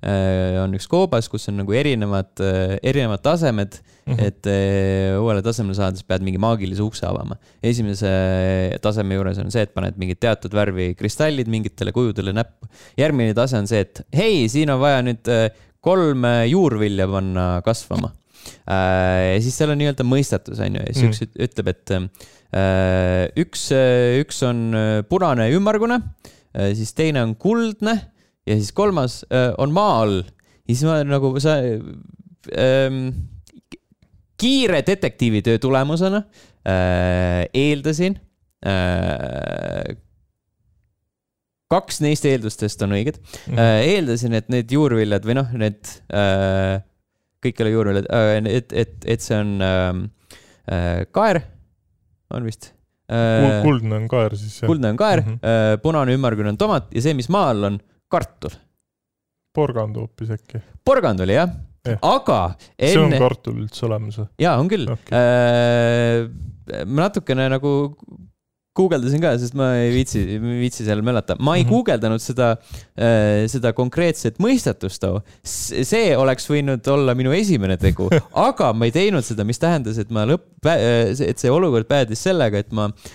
on üks koobas, kus on nagu erinevad, äh, erinevad tasemed mm, -hmm. et äh, uuele tasemele saades pead mingi maagilise ukse avama. esimese taseme juures on see, et paned mingid teatud värvi kristallid mingitele kujudele näppu. järgmine tase on see, et hei, siin on vaja nüüd kolm juurvilja panna kasvama. ja siis seal on nii-öelda mõistatus, on ju, ja siis mm -hmm. üks ütleb, et üks, üks on punane ümmargune, siis teine on kuldne ja siis kolmas äh, on maa all. ja siis ma nagu sa ähm,, kiire detektiivitöö tulemusena äh, eeldasin äh, kaks neist eeldustest on õiged mm. -hmm. eeldasin, et need juurviljad või noh, need äh,, kõik ei ole juurviljad äh,, et, et, et see on ähm, äh, kaer, on vist äh,. kuldne on kaer siis. kuldne on kaer mm, -hmm. äh, punane ümmargune on tomat ja see, mis maa all on, kartul. porgand hoopis äkki? porgand oli jah ja., aga enne. see on kartul üldse olemas või? jaa, on küll okay.. Äh, ma natukene nagu guugeldasin ka, sest ma ei viitsi, viitsi seal möllata. ma ei mm -hmm. guugeldanud seda, äh, seda konkreetset mõistatust see oleks võinud olla minu esimene tegu, aga ma ei teinud seda, mis tähendas, et ma lõpp, äh, et see olukord päädis sellega, et ma äh,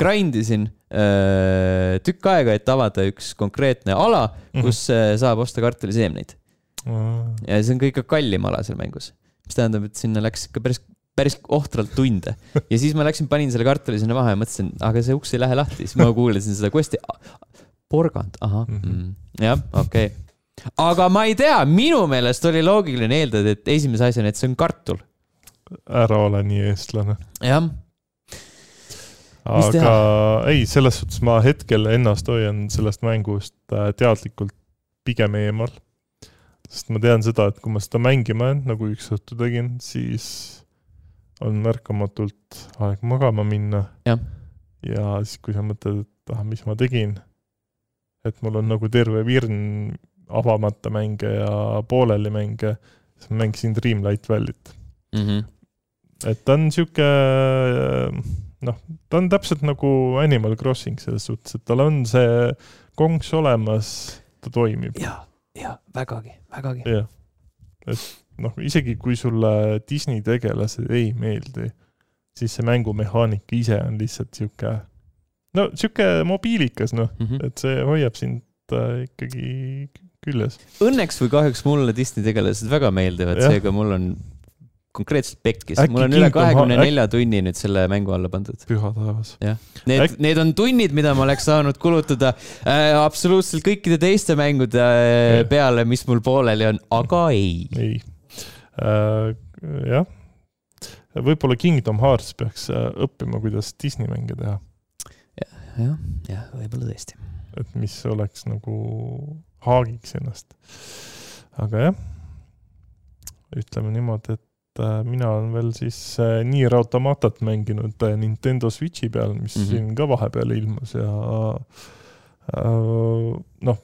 grind isin äh, tükk aega, et avada üks konkreetne ala, mhm. kus mm -hmm. saab osta kartuliseemneid mm. -hmm. ja see on kõige kallim ala seal mängus, mis tähendab, et sinna läks ikka päris päris ohtralt tunde. ja siis ma läksin, panin selle kartuli sinna maha ja mõtlesin, aga see uks ei lähe lahti, siis ma kuulasin seda quest'i. porgand, ahah mm -hmm. mm, jah, okei okay. aga ma ei tea, minu meelest oli loogiline eeldada, et esimese asjana, et see on kartul. ära ole nii eestlane. jah. Aga ei, selles suhtes ma hetkel ennast hoian sellest mängust äh, teadlikult pigem eemal. sest ma tean seda, et kui ma seda mängima jään, nagu üks õhtu tegin, siis on märkamatult aeg magama minna. ja siis, kui sa mõtled, et ah, mis ma tegin, et mul on nagu terve virn avamata mänge ja pooleli mänge, siis ma mängisin Dreamlight Valley't mm. -hmm. et ta on sihuke noh, ta on täpselt nagu Animal Crossing selles suhtes, et tal on see konks olemas, ta toimib. ja, ja vägagi, vägagi. jah, et noh, isegi kui sulle Disney tegelased ei meeldi, siis see mängumehaanika ise on lihtsalt sihuke, no sihuke mobiilikas noh mm, -hmm. et see hoiab sind äh, ikkagi küljes. Õnneks või kahjuks mulle Disney tegelased väga meeldivad, seega mul on konkreetselt pekkis, mul on üle kahekümne nelja tunni nüüd selle mängu alla pandud. püha taevas. jah, need Äk..., need on tunnid, mida ma oleks saanud kulutada äh, absoluutselt kõikide teiste mängude äh, peale, mis mul pooleli on, aga ei. ei äh,, jah, võib-olla Kingdom Hearts peaks äh, õppima, kuidas Disney mänge teha ja,. jah, jah, võib-olla tõesti. et mis oleks nagu haagiks ennast. aga jah, ütleme niimoodi, et et äh, mina olen veel siis äh, Nier Automatat mänginud äh, Nintendo Switchi peal, mis mm -hmm. siin ka vahepeal ilmus ja noh,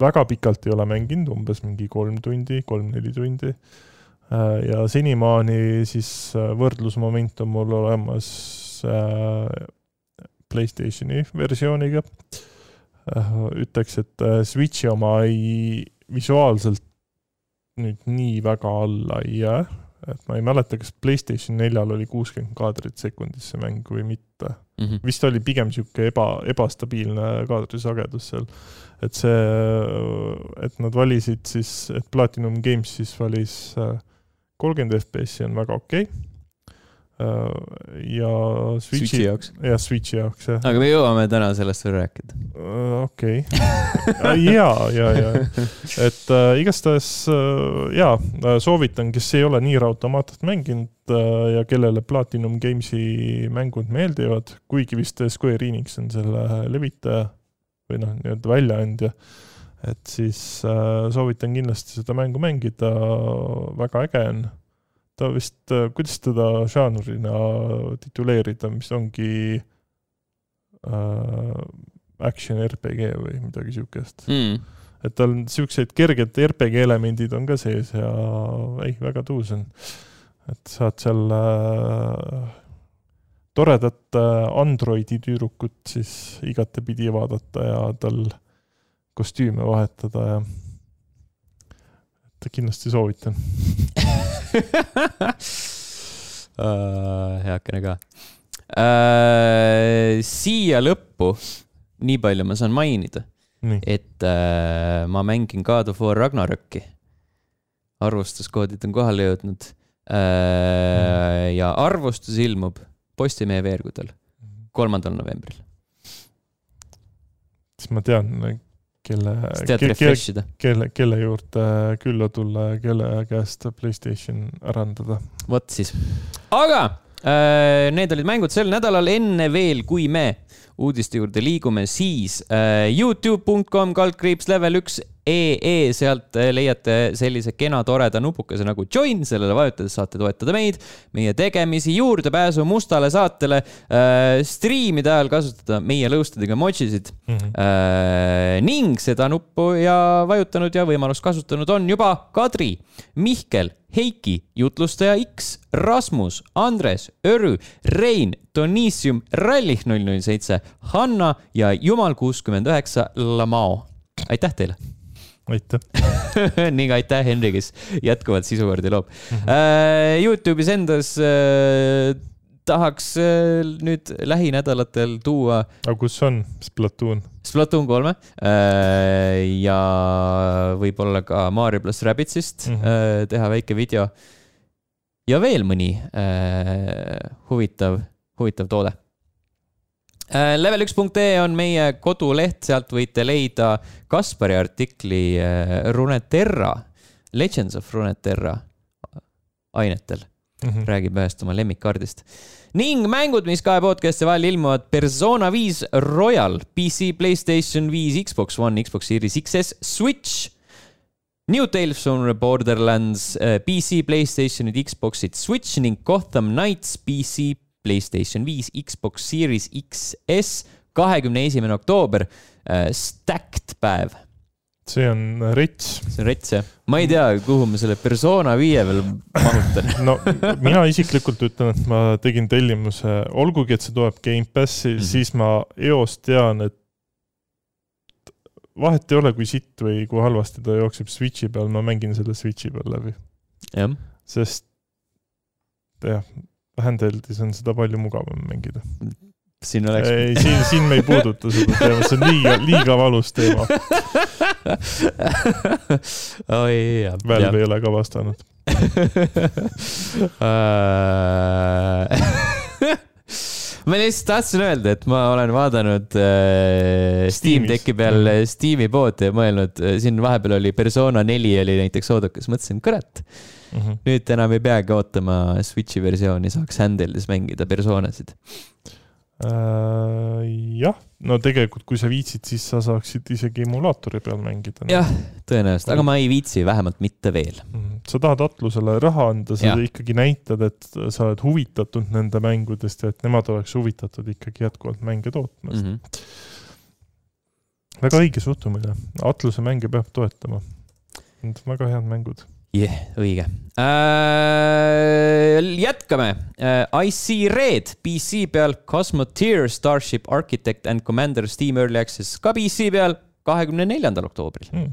väga pikalt ei ole mänginud, umbes mingi kolm tundi, kolm-neli tundi. ja senimaani siis võrdlusmoment on mul olemas Playstationi versiooniga. ütleks, et Switchi oma ei, visuaalselt nüüd nii väga alla ei jää et ma ei mäleta, kas Playstation neljal oli kuuskümmend kaadrit sekundis see mäng või mitte mm. -hmm. vist oli pigem niisugune eba, ebastabiilne kaadrisagedus seal. et see, et nad valisid siis, et Platinum Games siis valis äh, kolmkümmend FPS-i on väga okei okay ja Switchi, Switchi jaoks. jah, Switchi jaoks, jah. aga me jõuame täna sellest veel rääkida. Äh, okei, ja, ja, ja, et äh, igastahes äh, jaa, soovitan, kes ei ole Nier Automatat mänginud äh, ja kellele Platinum Gamesi mängud meeldivad, kuigi vist Square Enix on selle levitaja või noh, nii-öelda väljaandja, et siis äh, soovitan kindlasti seda mängu mängida, väga äge on ta vist, äh, kuidas teda žanrina tituleerida, mis ongi äh, action RPG või midagi siukest mm.. et tal siuksed kerged RPG elemendid on ka sees ja ei, väga tuus on. et saad seal äh, toredat äh, Androidi tüdrukut siis igatepidi vaadata ja tal kostüüme vahetada ja et kindlasti soovitan uh, heakene ka uh,. siia lõppu, nii palju ma saan mainida, et uh, ma mängin God of War Ragnarökki. arvustuskoodid on kohale jõudnud uh, ja arvustus ilmub Postimehe veergudel kolmandal novembril. siis ma tean, kelle, kelle, kelle, kelle juurde külla tulla ja kelle käest Playstation anda. vot siis, aga need olid mängud sel nädalal, enne veel, kui me uudiste juurde liigume, siis äh, Youtube.com kaldkriips level üks ee, sealt äh, leiate sellise kena toreda nupukese nagu join, sellele vajutades saate toetada meid, meie tegemisi, juurdepääsu mustale saatele äh,, striimide ajal kasutada meie lõustadega mochisid mm. -hmm. Äh, ning seda nuppu ja vajutanud ja võimalust kasutanud on juba Kadri, Mihkel, Heiki, jutlustaja X, Rasmus, Andres, Örü, Rein, Donissium, Rallih null null seitse, Hanna ja Jumal kuuskümmend üheksa, Lamao. aitäh teile aitäh ning aitäh, Henri, kes jätkuvalt sisukordi loob mm. -hmm. Youtube'is endas äh, tahaks äh, nüüd lähinädalatel tuua. aga kus on Splatoon? Splatoon kolme ja võib-olla ka Mario pluss Rabbidsist mm -hmm. teha väike video. ja veel mõni huvitav, huvitav toode Äh, Level1.ee on meie koduleht, sealt võite leida Kaspari artikli äh, Runeterra, Legends of Runeterra ainetel mm. -hmm. räägib ühest oma lemmikkaardist. ning mängud, mis kahe podcast'i vahel ilmuvad. Persona viis Royal, PC, Playstation viis, Xbox One, Xbox Series XS, Switch. New Tales from Borderlands, äh, PC, Playstationid, Xboxid, Switch ning Gotham Knights, PC, Playstation viis, Xbox Series XS, kahekümne esimene oktoober, äh, stacked päev. See on rets. see on rets jah, ma ei tea, kuhu ma selle persona viie veel mahutan no mina isiklikult ütlen, et ma tegin tellimuse, olgugi et see tuleb Gamepassi mm, -hmm. siis ma eos tean, et vahet ei ole, kui sitt või kui halvasti ta jookseb Switchi peal, ma mängin selle Switchi peal läbi. sest jah, handheld'is on seda palju mugavam mängida siin oleks. ei, siin, siin me ei puuduta seda teemat, see on liiga, liiga valus teema oi, jah. Valve ei ole ka vastanud ma lihtsalt tahtsin öelda, et ma olen vaadanud äh, Steam Decki peal -hmm. Steam'i poodi ja mõelnud, äh, siin vahepeal oli Persona neli oli näiteks oodakas, mõtlesin, kurat mm. -hmm. nüüd enam ei peagi ootama Switch'i versiooni, saaks handle'is mängida persoonasid Äh, jah, no tegelikult, kui sa viitsid, siis sa saaksid isegi emulaatori peal mängida. jah, tõenäoliselt, aga ma ei viitsi, vähemalt mitte veel. Mhm. sa tahad Atlusele raha anda, sa ja. ikkagi näitad, et sa oled huvitatud nende mängudest ja et nemad oleks huvitatud ikkagi jätkuvalt mänge tootmast mm. -hmm. väga õige suhtumine, Atluse mänge peab toetama. Need on väga head mängud jah yeah,, õige äh,. jätkame äh,. IC Red PC peal, Cosmoteer, Starship Architect and Commander Steam Early Access ka PC peal kahekümne neljandal oktoobril mm..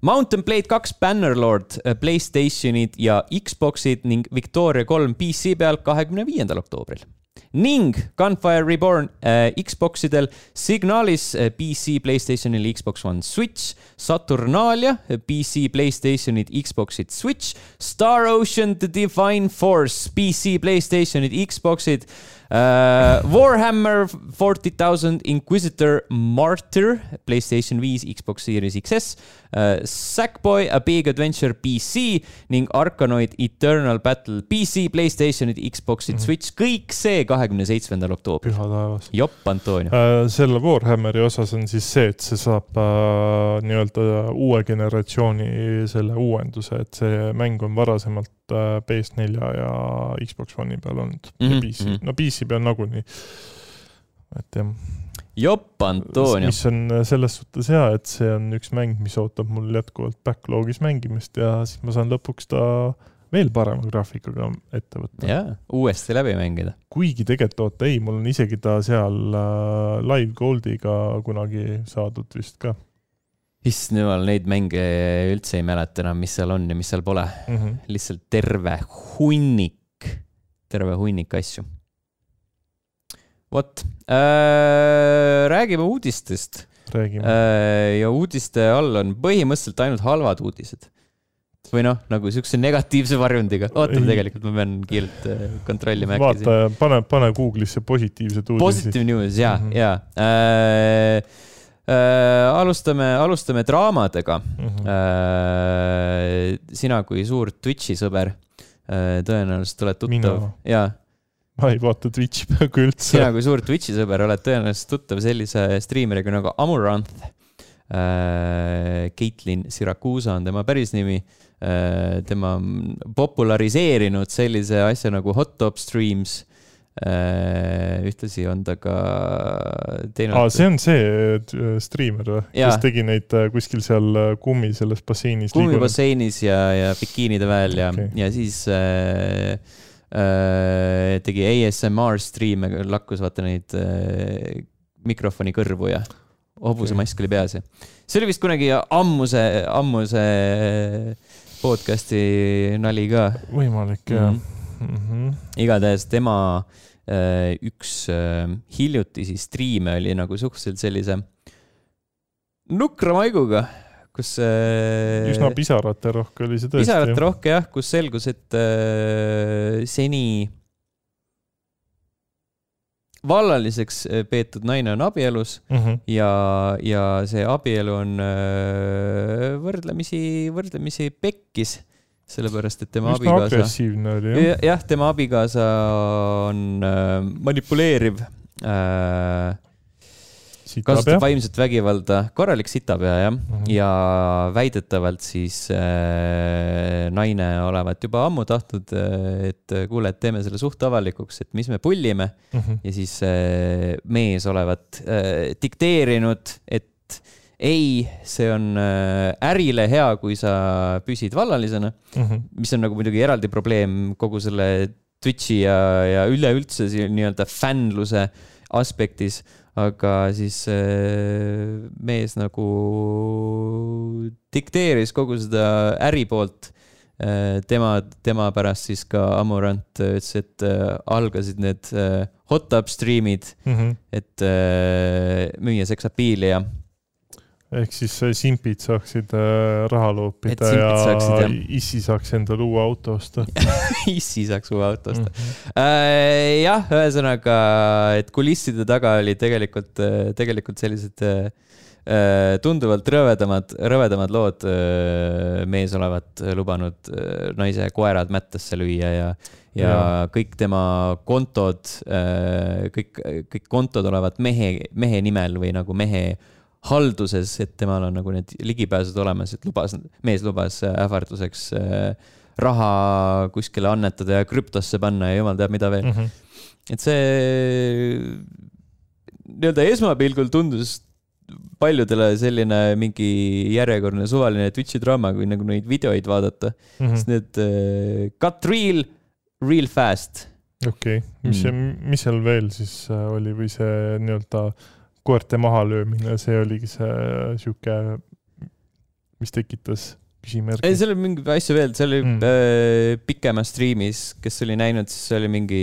Mountain Blade kaks Bannerlord, äh, Playstationid ja Xboxid ning Victoria kolm PC peal kahekümne viiendal oktoobril ning Gunfire Reborn äh, Xboxidel, Signalis äh, PC, Playstationil, Xbox One, Switch, Saturnalia äh, PC, Playstationid, Xboxid, Switch, Star Ocean, The Divine Force PC, Playstationid, Xboxid Uh, Warhammer Forty Thousand Inquisitor Martyr, PlayStation viis, Xbox Series XS uh,. Sackboy A Big Adventure PC ning Arkanoid Eternal Battle PC, PlayStationid, Xboxid mm, -hmm. Switch, kõik see kahekümne seitsmendal oktoobril. püha taevas. jopp, Antonio uh,. selle Warhammeri osas on siis see, et see saab uh, nii-öelda uue generatsiooni selle uuenduse, et see mäng on varasemalt PS4 ja Xbox One'i peal olnud mm -hmm. ja PC, mhm. no PC peal nagunii. et jah. jopp, Antonio. mis on selles suhtes hea, et see on üks mäng, mis ootab mul jätkuvalt backlog'is mängimist ja siis ma saan lõpuks ta veel parema graafikaga ette võtta. jaa, uuesti läbi mängida. kuigi tegelikult oota, ei, mul on isegi ta seal äh, Live Goldiga kunagi saadud vist ka. Issand jumal, neid mänge üldse ei mäleta enam, mis seal on ja mis seal pole mm. -hmm. lihtsalt terve hunnik, terve hunnik asju vot äh,, räägime uudistest. Äh, ja uudiste all on põhimõtteliselt ainult halvad uudised. või noh, nagu siukse negatiivse varjundiga. ootame, tegelikult ma pean kiirelt äh, kontrollima. vaata, pane, pane Google'isse positiivsed uudised. Positive news ja mm, -hmm. ja äh, äh, alustame, alustame draamadega mm. -hmm. Äh, sina kui suur Twitch'i sõber äh, tõenäoliselt oled tuttav. jaa ma ei vaata Twitch'i peaaegu üldse. sina kui suur Twitch'i sõber oled tõenäoliselt tuttav sellise striimeriga nagu Amuranth äh,. Caitlin Siracusa on tema päris nimi äh,. tema on populariseerinud sellise asja nagu hot top streams äh,. Ühtlasi on ta ka teinud. aa, see on see äh, striimer või? kes tegi neid äh, kuskil seal äh, kummi selles basseinis. kummibasseinis ja, ja bikiinide väel ja okay., ja siis äh, Äh, tegi ASMR striime, lakkus vaata neid äh, mikrofoni kõrvu ja hobusemask oli peas ja see oli vist kunagi ammuse, ammuse podcast'i nali ka. võimalik jah mm -hmm.. igatahes tema äh, üks hiljutisi striime oli nagu suhteliselt sellise nukra maiguga kus äh,. üsna pisaraterohke oli see tõesti. pisaraterohke jah, kus selgus, et äh, seni vallaliseks äh, peetud naine on abielus mm -hmm. ja, ja see abielu on äh, võrdlemisi, võrdlemisi pekkis sellepärast, et tema Üsna abikaasa. jah. jah, tema abikaasa on äh, manipuleeriv äh, kasutab vaimset vägivalda, korralik sitapea jah mm, -hmm. ja väidetavalt siis äh, naine olevat juba ammu tahtnud, äh, et kuule, et teeme selle suht avalikuks, et mis me pullime mm. -hmm. ja siis äh, mees olevat äh, dikteerinud, et ei, see on äh, ärile hea, kui sa püsid vallalisena mm, -hmm. mis on nagu muidugi eraldi probleem kogu selle Twitch'i ja, ja üleüldse nii-öelda fännluse aspektis, aga siis äh, mees nagu dikteeris kogu seda äri poolt äh,. tema, tema pärast siis ka Amorant ütles, et algasid need hot up stream'id mm, -hmm. et müüa seksapiili ja ehk siis simpid saaksid äh, raha loopida ja saaksid, issi saaks endale uue auto osta issi saaks uue auto osta mm. -hmm. Äh, jah, ühesõnaga, et kulisside taga oli tegelikult, äh, tegelikult sellised äh, äh, tunduvalt rõvedamad, rõvedamad lood. mees olevat lubanud naise koerad mättasse lüüa ja, ja, ja kõik tema kontod, kõik, kõik kontod olevat mehe, mehe nimel või nagu mehe halduses, et temal on nagu need ligipääsud olemas, et lubas, mees lubas äh, ähvarduseks äh, raha kuskile annetada ja krüptosse panna ja jumal teab, mida veel mm. -hmm. et see nii-öelda esmapilgul tundus paljudele selline mingi järjekordne suvaline Twitch'i draama, kui nagu neid videoid vaadata mm, -hmm. sest need uh, cut real, real fast. okei okay., mis mm., mis seal veel siis oli või see nii-öelda uh, koerte mahalöömine, see oligi see sihuke, mis tekitas küsimärgi. ei, seal oli mingi asju veel, see oli mm. äh, pikemas striimis, kes oli näinud, siis oli mingi,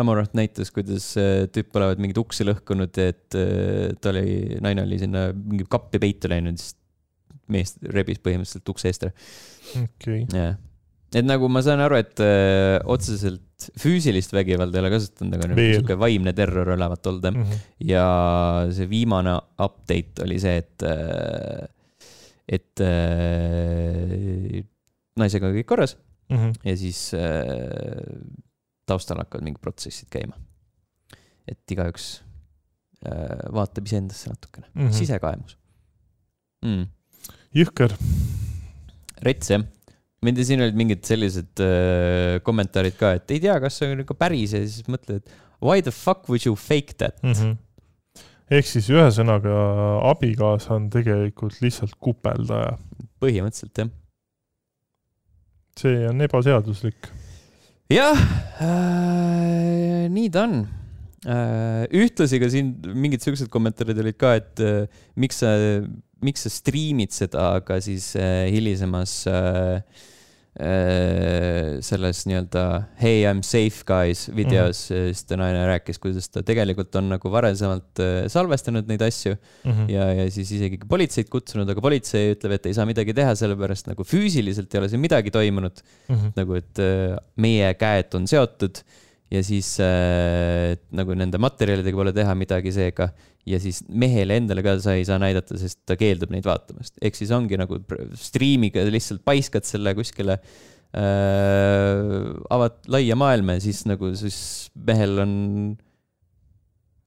Amorant näitas, kuidas äh, tüüp olevat mingeid uksi lõhkunud, et äh, ta oli, naine oli sinna mingi kappi peitu läinud, siis mees rebis põhimõtteliselt ukse eest ära. okei okay.. jah et nagu ma saan aru, et öö, äh, otseselt füüsilist vägivalda ei ole kasutanud, aga nagu sihuke vaimne terror olevat olnud mm. -hmm. ja see viimane update oli see, et, äh, et äh, naisega kõik korras mm -hmm. ja siis äh, taustal hakkavad mingid protsessid käima. et igaüks vaatab iseendasse natukene mm, -hmm. sisekaemus mm.. jõhker. rets jah mind siin olid mingid sellised äh, kommentaarid ka, et ei tea, kas see on ikka päris ja siis mõtled, et why the fuck would you fake that mm? -hmm. ehk siis ühesõnaga abikaasa on tegelikult lihtsalt kupeldaja. põhimõtteliselt jah. see on ebaseaduslik. jah äh,, nii ta on äh,. ühtlasi ka siin mingid siuksed kommentaarid olid ka, et äh, miks sa, miks sa striimid seda, aga siis äh, hilisemas äh, Äh, selles nii-öelda Hey I m safe guys videos mm, -hmm. siis ta naine rääkis, kuidas ta tegelikult on nagu varasemalt äh, salvestanud neid asju mm -hmm. ja, ja siis isegi politseid kutsunud, aga politsei ütleb, et ei saa midagi teha, sellepärast nagu füüsiliselt ei ole siin midagi toimunud mm. -hmm. nagu, et meie käed on seotud ja siis äh, nagu nende materjalidega pole teha midagi seega ja siis mehele endale ka sa ei saa näidata, sest ta keeldub neid vaatamast. ehk siis ongi nagu striimiga lihtsalt paiskad selle kuskile äh, avad laia maailma ja siis nagu siis mehel on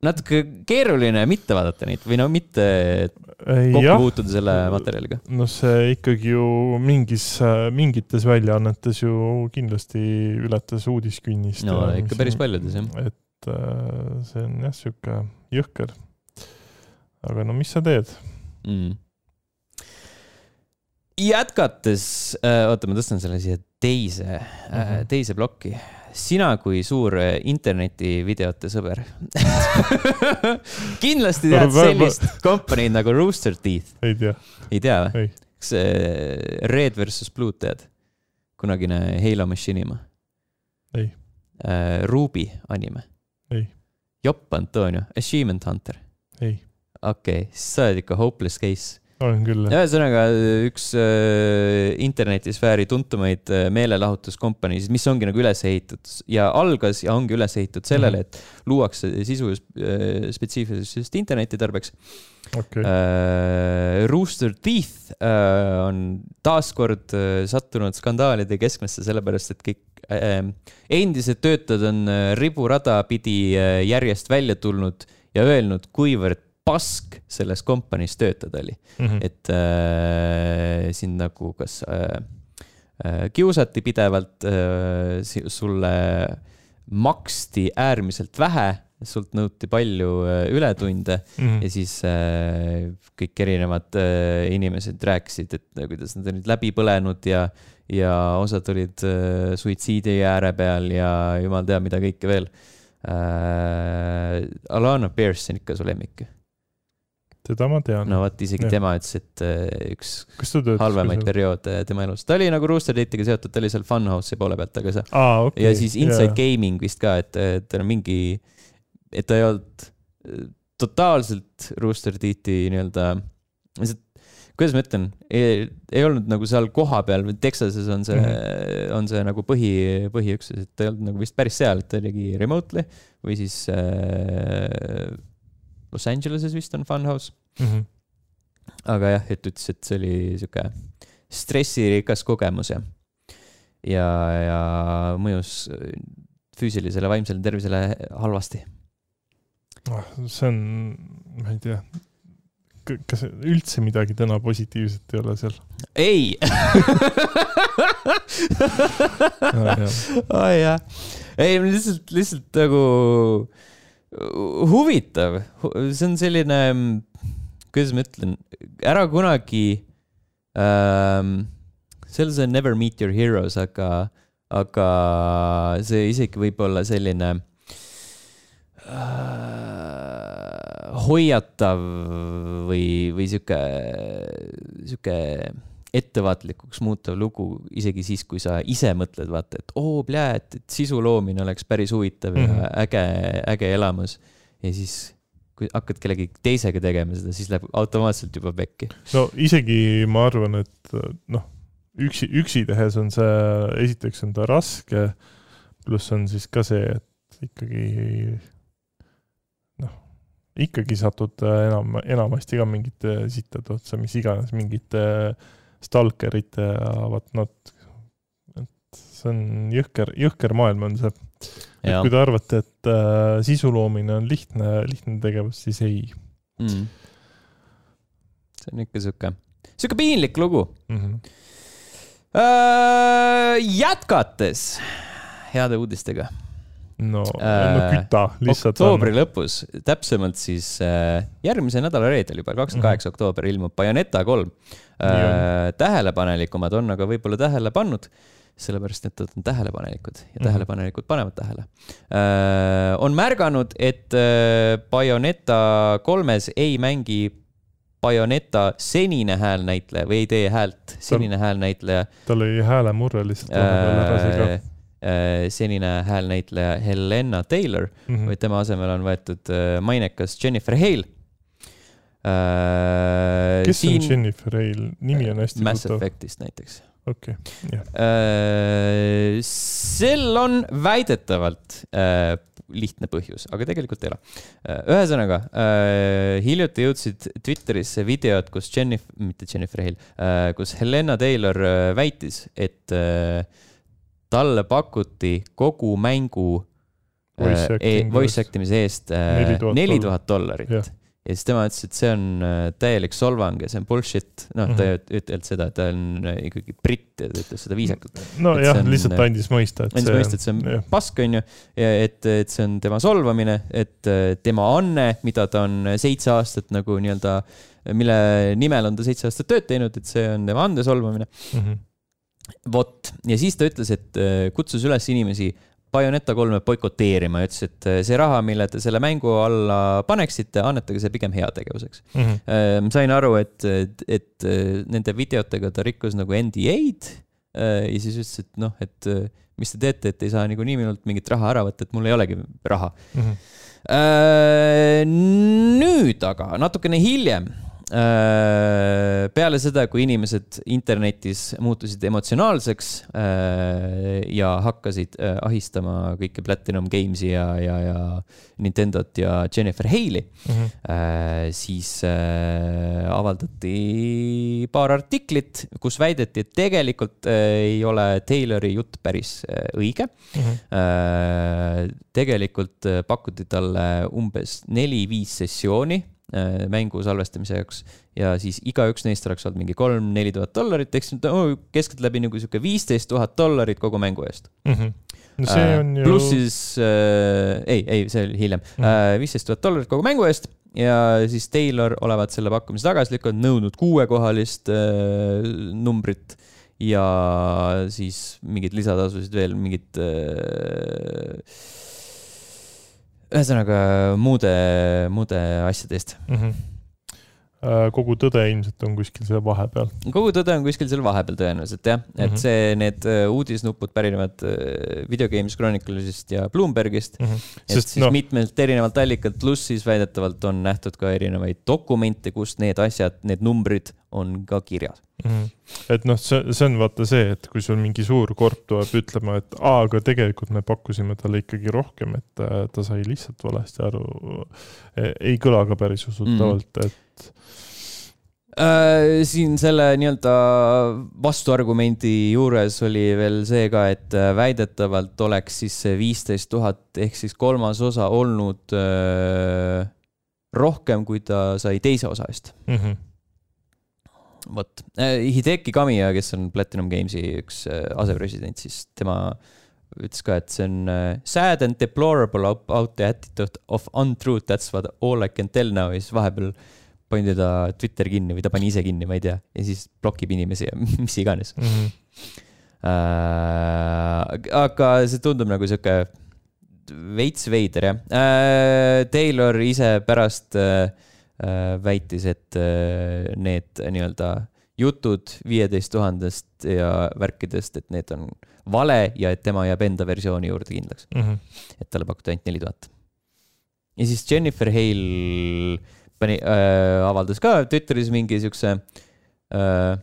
natuke keeruline mitte vaadata neid või no mitte kokku puutuda selle materjaliga. noh, see ikkagi ju mingis, mingites väljaannetes ju kindlasti ületas uudiskünnist. no ikka päris paljudes jah. et äh, see on jah, sihuke jõhker aga no mis sa teed mm.? jätkates äh,, oota, ma tõstan selle siia teise mm, -hmm. äh, mhm. teise plokki. sina kui suur äh, internetivideote sõber kindlasti tead sellist kompaniid nagu Rooster Teeth. ei tea. ei tea või? kas äh, Red versus Blue tead? kunagine Halo Machinima? ei äh,. Ruby anime? ei. Jopp Antonio, Achievement Hunter? ei okei okay,, siis sa oled ikka hopeless case. olen küll. ühesõnaga üks äh, internetisfääri tuntumaid äh, meelelahutuskompaniisid, mis ongi nagu üles ehitatud ja algas ja ongi üles ehitatud sellele mm, -hmm. et luuakse sisu äh, spetsiifiliselt just interneti tarbeks okay.. Äh, Rooster Teeth äh, on taaskord äh, sattunud skandaalide keskmesse, sellepärast et kõik äh, endised töötajad on äh, riburada pidi äh, järjest välja tulnud ja öelnud, kuivõrd pask selles kompaniis töötada oli mm. -hmm. et äh, sind nagu kas äh, äh, kiusati pidevalt äh,, sulle maksti äärmiselt vähe sult nõuti palju ületunde mm -hmm. ja siis kõik erinevad inimesed rääkisid, et kuidas nad olid läbi põlenud ja, ja osad olid suitsiidi ääre peal ja jumal teab, mida kõike veel äh,. Alana Pierce on ikka su lemmik? Teda ma tean. no vot, isegi ja. tema ütles, et äh, üks halvemaid perioode tema elus, ta oli nagu Rooster Date'iga seotud, ta oli seal Funhouse'i poole pealt, aga see ah,. Okay. ja siis Inside yeah. Gaming vist ka, et, et tal on mingi, et ta ei olnud äh, totaalselt Rooster Date'i nii-öelda, kuidas ma ütlen, ei olnud nagu seal kohapeal, Texases on see mm, -hmm. on see nagu põhi, põhiüksus, et ta ei olnud nagu vist päris seal, et ta tegi remotely või siis äh, Los Angeleses vist on Funhouse mm. -hmm. aga jah, et ütles, et see oli sihuke stressirikas kogemus ja, ja, ja mõjus füüsilisele, vaimsele tervisele halvasti oh,. see on, ma ei tea, kas üldse midagi täna positiivset ei ole seal? ei oi jah, ei lihtsalt, lihtsalt nagu huvitav, see on selline, kuidas ma ütlen, ära kunagi ähm,, selles on Never meet your heroes, aga, aga see isegi võib olla selline äh, hoiatav või, või sihuke, sihuke ettevaatlikuks muutev lugu isegi siis, kui sa ise mõtled, vaata, et oo, plää, et, et sisu loomine oleks päris huvitav mm -hmm. ja mhm. äge, äge elamus. ja siis, kui hakkad kellegi teisega tegema seda, siis läheb automaatselt juba pekki. no isegi ma arvan, et noh, üksi, üksi tehes on see, esiteks on ta raske, pluss on siis ka see, et ikkagi noh, ikkagi satud enam, enamasti ka mingite sittade otsa, mis iganes, mingite äh, stalkerite ja whatnot. et see on jõhker, jõhker maailm on see. et kui te arvate, et äh, sisu loomine on lihtne, lihtne tegevus, siis ei mm.. see on ikka sihuke, sihuke piinlik lugu mm. -hmm. Äh, jätkates heade uudistega no äh,, no küta lihtsalt. oktoobri on. lõpus, täpsemalt siis äh, järgmise nädala reedel juba, kakskümmend kaheksa mhm. oktoober ilmub Bayoneta kolm äh,. tähelepanelikumad on aga võib-olla tähele pannud, sellepärast et nad on tähelepanelikud ja mm -hmm. tähelepanelikud panevad tähele äh,. on märganud, et äh, Bayoneta kolmes ei mängi Bayoneta senine häälnäitleja või ei tee häält, senine häälnäitleja. tal oli häälemurre lihtsalt Äh, senine häälnäitleja Helena Taylor mm, -hmm. vaid tema asemel on võetud äh, mainekas Jennifer Hale. Äh, kes siin... on Jennifer Hale, nimi on hästi Mass tuttav. Effectist näiteks. okei okay,, jah. sel on väidetavalt lihtne põhjus, aga tegelikult ei ole. ühesõnaga, hiljuti jõudsid Twitterisse videod, kus Jennifer, mitte Jennifer Hale, kus Helena Taylor väitis, et talle pakuti kogu mängu voice, äh, acting e voice actimise eest äh, neli tuhat dollarit ja. siis tema ütles, et see on äh, täielik solvang ja see on bullshit. noh mm, -hmm. ta ei mhm. ütelnud seda, et ta on ikkagi britt ja ta ütles seda viisakalt. nojah, lihtsalt andis mõista, et andis see mõista, et see on jah. pask, on ju, ja et, et see on tema solvamine, et tema anne, mida ta on seitse aastat nagu nii-öelda, mille nimel on ta seitse aastat tööd teinud, et see on tema ande solvamine mm. -hmm vot, ja siis ta ütles, et äh, kutsus üles inimesi Bayoneta kolme boikoteerima ja ütles, et äh, see raha, mille te selle mängu alla paneksite, annetage see pigem heategevuseks mm. -hmm. sain aru, et, et, et nende videotega ta rikkus nagu NDA-d ja siis ütles, et noh, et mis te teete, et ei saa niikuinii minult mingit raha ära võtta, et mul ei olegi raha mm. -hmm. nüüd aga natukene hiljem peale seda, kui inimesed internetis muutusid emotsionaalseks äh, ja hakkasid äh, ahistama kõike Platinum Games'i ja, ja, ja Nintendot ja Jennifer Hale'i mm, -hmm. siis avaldati paar artiklit, kus väideti, et tegelikult ei ole Taylori jutt päris õige mm. -hmm. tegelikult pakuti talle umbes neli-viis sessiooni Äh, mängu salvestamise jaoks ja siis igaüks neist oleks olnud mingi kolm-neli tuhat dollarit, ehk siis keskeltläbi nagu sihuke viisteist tuhat dollarit kogu mängu eest mm. -hmm. no see on ju. pluss siis äh,, ei, ei, see oli hiljem mm., viisteist tuhat dollarit kogu mängu eest ja siis Taylor olevat selle pakkumise tagasi lükanud, nõudnud kuuekohalist äh, numbrit ja siis mingeid lisatasusid veel, mingid äh, ühesõnaga muude, muude asjade eest mm. -hmm kogu tõde ilmselt on kuskil seal vahepeal. kogu tõde on kuskil seal vahepeal tõenäoliselt jah, et mm -hmm. see, need äh, uudisnupud pärinevad äh, Video Games Chronicles'ist ja Bloombergist mm. -hmm. et Sest, siis no... mitmelt erinevalt allikalt, pluss siis väidetavalt on nähtud ka erinevaid dokumente, kus need asjad, need numbrid on ka kirjas mm. et noh, see, see on vaata see, et kui sul mingi suur korp tuleb ütlema, et aa, aga tegelikult me pakkusime talle ikkagi rohkem, et ta sai lihtsalt valesti aru. E, ei kõla ka päris usutavalt mm, et Äh, siin selle nii-öelda vastuargumendi juures oli veel see ka, et äh, väidetavalt oleks siis see viisteist tuhat ehk siis kolmas osa olnud äh, rohkem, kui ta sai teise osa eest mm. -hmm vot, Hideki Kamiya, kes on Platinum Gamesi üks asepresident, siis tema ütles ka, et see on sad and deplorable about the attitude of untruth, that's what all I can tell now ja siis vahepeal äh, pandi ta Twitter kinni või ta pani ise kinni, ma ei tea, ja siis blokib inimesi ja mis iganes mm. -hmm. Äh, aga see tundub nagu sihuke veits veider jah äh,. Taylor ise pärast äh, äh väitis, et äh, need nii-öelda jutud viieteist tuhandest ja värkidest, et need on vale ja et tema jääb enda versiooni juurde kindlaks mm. -hmm. et talle pakuti ainult neli tuhat. ja siis Jennifer Hale pani äh,, avaldas ka Twitteris mingi siukse äh,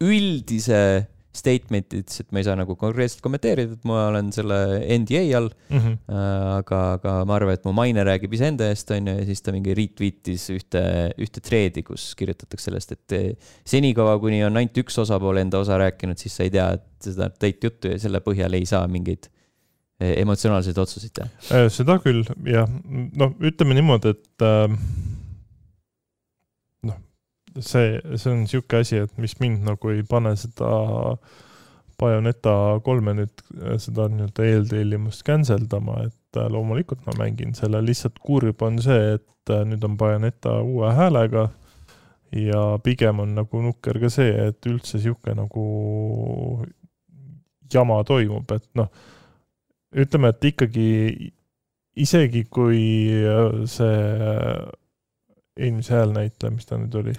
üldise statement'i, ütles, et ma ei saa nagu konkreetselt kommenteerida, et ma olen selle NDA all mm. -hmm. Aga, aga ma arvan, et mu maine räägib iseenda eest, on ju, ja siis ta mingi retweet'is ühte, ühte thread'i, kus kirjutatakse sellest, et senikaua, kuni on ainult üks osapool enda osa rääkinud, siis sa ei tea seda täit juttu ja selle põhjal ei saa mingeid Eh, emotsionaalseid otsuseid teha? Äh, seda küll, jah. noh, ütleme niimoodi, et äh, see, see on niisugune asi, et mis mind nagu ei pane seda Bayoneta kolme nüüd äh, seda nii-öelda eeltellimust cancel dama, et äh, loomulikult ma mängin selle, lihtsalt kurb on see, et nüüd on Bayoneta uue häälega ja pigem on nagu nukker ka see, et üldse niisugune nagu jama toimub, et noh ütleme, et ikkagi isegi kui äh, see äh, eelmise häälnäitleja, mis ta nüüd oli?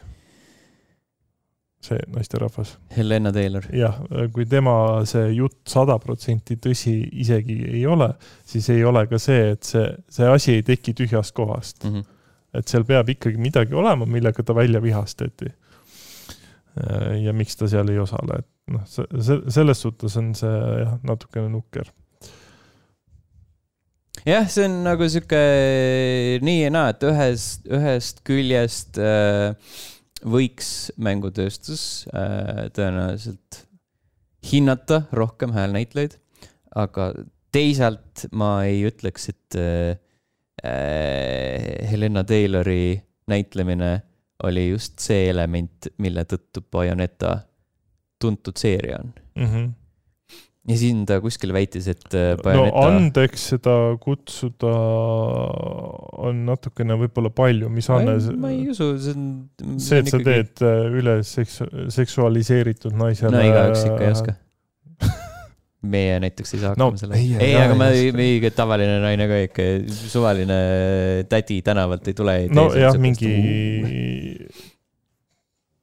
See naisterahvas. Helena Taylor. jah, kui tema see jutt sada protsenti tõsi isegi ei ole, siis ei ole ka see, et see, see asi ei teki tühjast kohast mm. -hmm. et seal peab ikkagi midagi olema, millega ta välja vihastati. Äh, ja miks ta seal ei osale, et noh, see, selles suhtes on see jah, natukene nukker jah, see on nagu sihuke nii ja naa, et ühest, ühest küljest äh, võiks mängutööstus äh, tõenäoliselt hinnata rohkem häälnäitlejaid, aga teisalt ma ei ütleks, et äh, Helena Taylori näitlemine oli just see element, mille tõttu Bayoneta tuntud seeria on mm. -hmm ja siin ta kuskil väitis, et äh, Bayoneta... no andeks seda kutsuda on natukene võib-olla palju, mis Anne ma ei usu, see on see, et sa ikkagi... teed äh, üle seksu-, seksualiseeritud naisele no igaüks ikka ei oska meie näiteks ei saa hakkama no, sellega. ei, aga ma, mingi tavaline naine ka ikka, suvaline tädi tänavalt ei tule. nojah, mingi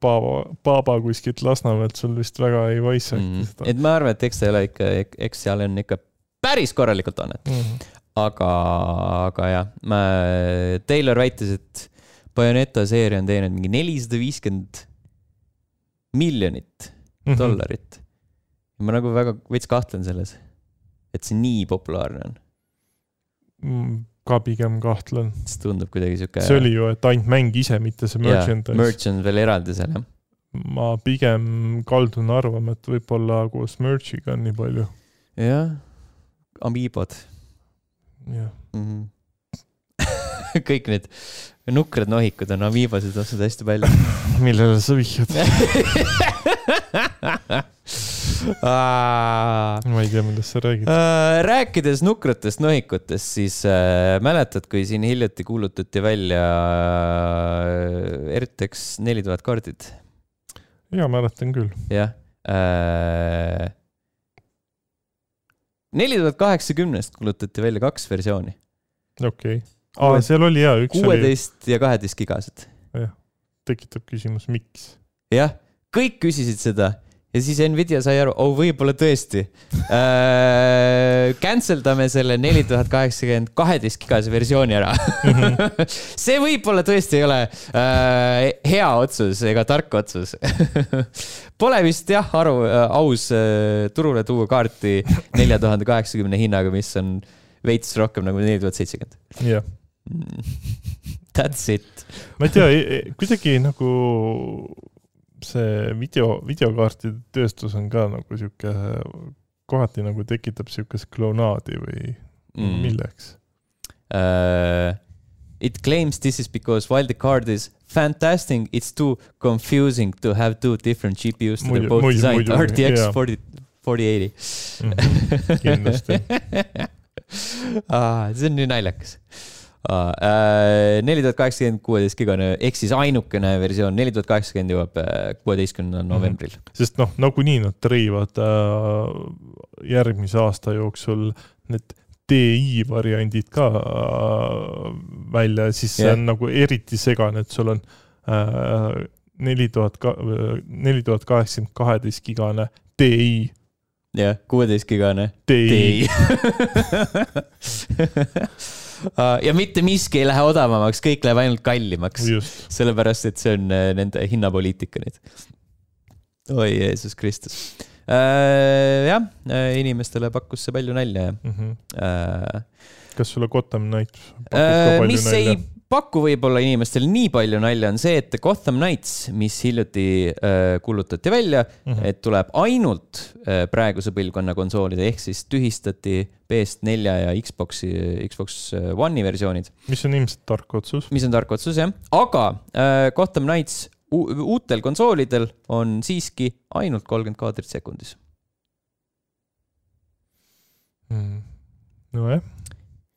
Paava, Paaba kuskilt Lasnamäelt sul vist väga ei vaissagi mm. seda. et ma arvan, et eks ole ikka, eks seal on ikka päris korralikult annet mm. -hmm. aga, aga jah, ma, Taylor väitis, et Bayoneta seeria on teeninud mingi nelisada viiskümmend miljonit mm -hmm. dollarit. ma nagu väga veits kahtlen selles, et see nii populaarne on mm ka pigem kahtlen. see tundub kuidagi sihuke. see oli ju, et ainult mäng ise, mitte see merchandise. merch on veel eraldi seal, jah. ma pigem kaldun arvama, et võib-olla koos merch'iga on nii palju. jah, Amiibod. jah mm -hmm. kõik need nukrad nohikud on Amiibosid ostnud hästi palju millele sa vihjad ma ei tea, millest sa räägid uh,. rääkides nukratest nohikutest, siis uh, mäletad, kui siin hiljuti kuulutati välja uh, RTX neli tuhat kaardid? ja mäletan küll. jah uh,. neli tuhat kaheksakümnest kuulutati välja kaks versiooni. okei okay., aa, seal oli jaa, üks kuueteist oli... ja kaheteist gigased. jah, tekitab küsimus, miks? jah, kõik küsisid seda ja siis Nvidia sai aru, oh, võib-olla tõesti äh,. Cancel dame selle neli tuhat kaheksakümmend kaheteist gigase versiooni ära see võib-olla tõesti ei ole äh, hea otsus ega tark otsus Pole vist jah aru äh,, aus äh, turule tuua kaarti nelja tuhande kaheksakümne hinnaga, mis on veits rohkem nagu neli tuhat seitsekümmend. jah. That's it. ma ei tea, kuidagi nagu see video, videokaartide tööstus on ka nagu sihuke, kohati nagu tekitab sihukest klounaadi või mm. milleks uh,? It claims this is because while the card is fantastic, it's too confusing to have two different GPUs that are both muidu, designed muidu, RTX yeah. 40, 4080 mm. -hmm. kindlasti ah, see on nii naljakas neli tuhat kaheksakümmend kuueteist gigane ehk siis ainukene versioon, neli tuhat kaheksakümmend jõuab kuueteistkümnendal mhm. novembril mm. -hmm. sest noh, nagunii nad triivad äh, järgmise aasta jooksul need DI variandid ka äh, välja, siis see yeah. on nagu eriti segane, et sul on neli tuhat, neli tuhat kaheksakümmend kaheteist gigane DI jah, kuueteist gigane. DI Äh, ja mitte miski ei lähe odavamaks, kõik läheb ainult kallimaks. sellepärast, et see on äh, nende hinnapoliitika nüüd. oi Jeesus Kristus äh,. jah, äh, inimestele pakkus see palju nalja ja mm. -hmm. Äh, kas sulle Gotham Knight pakkus ka palju mis nalja? Paku võib-olla inimestel nii palju nalja, on see, et Gotham Knights, mis hiljuti äh, kuulutati välja mm, -hmm. et tuleb ainult äh, praeguse põlvkonna konsoolide, ehk siis tühistati PS4 ja Xbox'i, Xbox äh, One'i versioonid. mis on ilmselt tark otsus. mis on tark otsus, jah. aga äh, Gotham Knights uutel konsoolidel on siiski ainult kolmkümmend kaadrit sekundis mm.. nojah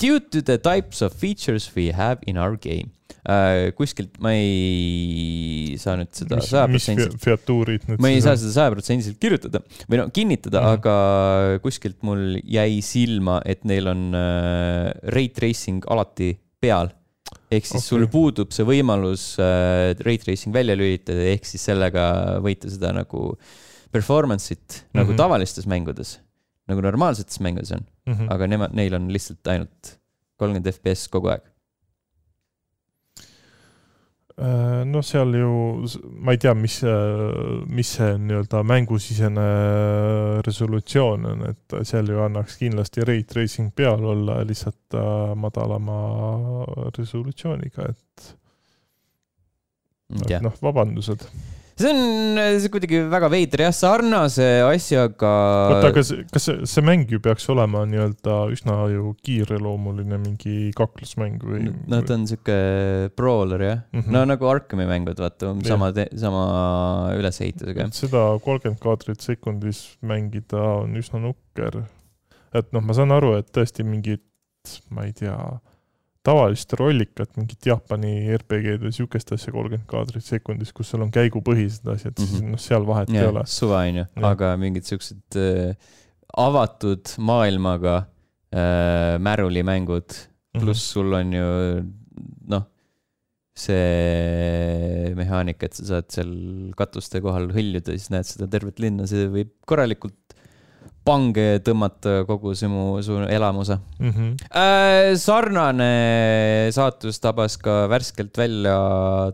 Due to the types of features we have in our game uh,. kuskilt ma ei saa nüüd seda sajaprotsendiliselt. ma ei saa seda sajaprotsendiliselt kirjutada või no kinnitada mm, -hmm. aga kuskilt mul jäi silma, et neil on uh, rate tracing alati peal ehk siis okay. sul puudub see võimalus uh, rate tracing välja lülitada, ehk siis sellega võite seda nagu performance'it mm -hmm. nagu mhm. tavalistes mängudes nagu normaalsetes mängudes on mm, -hmm. aga nemad, neil on lihtsalt ainult kolmkümmend FPS kogu aeg. Äh, no seal ju, ma ei tea, mis, mis see nii-öelda mängusisene resolutsioon on, et seal ju annaks kindlasti rate tracing peal olla lihtsalt äh, madalama resolutsiooniga, et, et noh, vabandused see on, see on kuidagi väga veider jah, sarnase asjaga. oota, aga see, kas see, see mäng ju peaks olema nii-öelda üsna ju kiireloomuline mingi kaklusmäng või? no ta on sihuke brawler jah mm, -hmm. no nagu Arkami mängud, vaata, sama, sama ülesehitusega. seda kolmkümmend kaadrit sekundis mängida on üsna nukker. et noh, ma saan aru, et tõesti mingid, ma ei tea tavalist rollikat, mingit Jaapani RPG-d või sihukest asja kolmkümmend kaadrit sekundis, kus sul on käigupõhised asjad mm, -hmm. siis noh, seal vahet ja, ei ole. suva on ju, aga mingid siuksed äh, avatud maailmaga äh, märulimängud, pluss mm -hmm. sul on ju noh, see mehaanika, et sa saad seal katuste kohal hõljuda, siis näed seda tervet linna, see võib korralikult pange tõmmata kogu su, su elamuse mm. -hmm. Äh, sarnane saatus tabas ka värskelt välja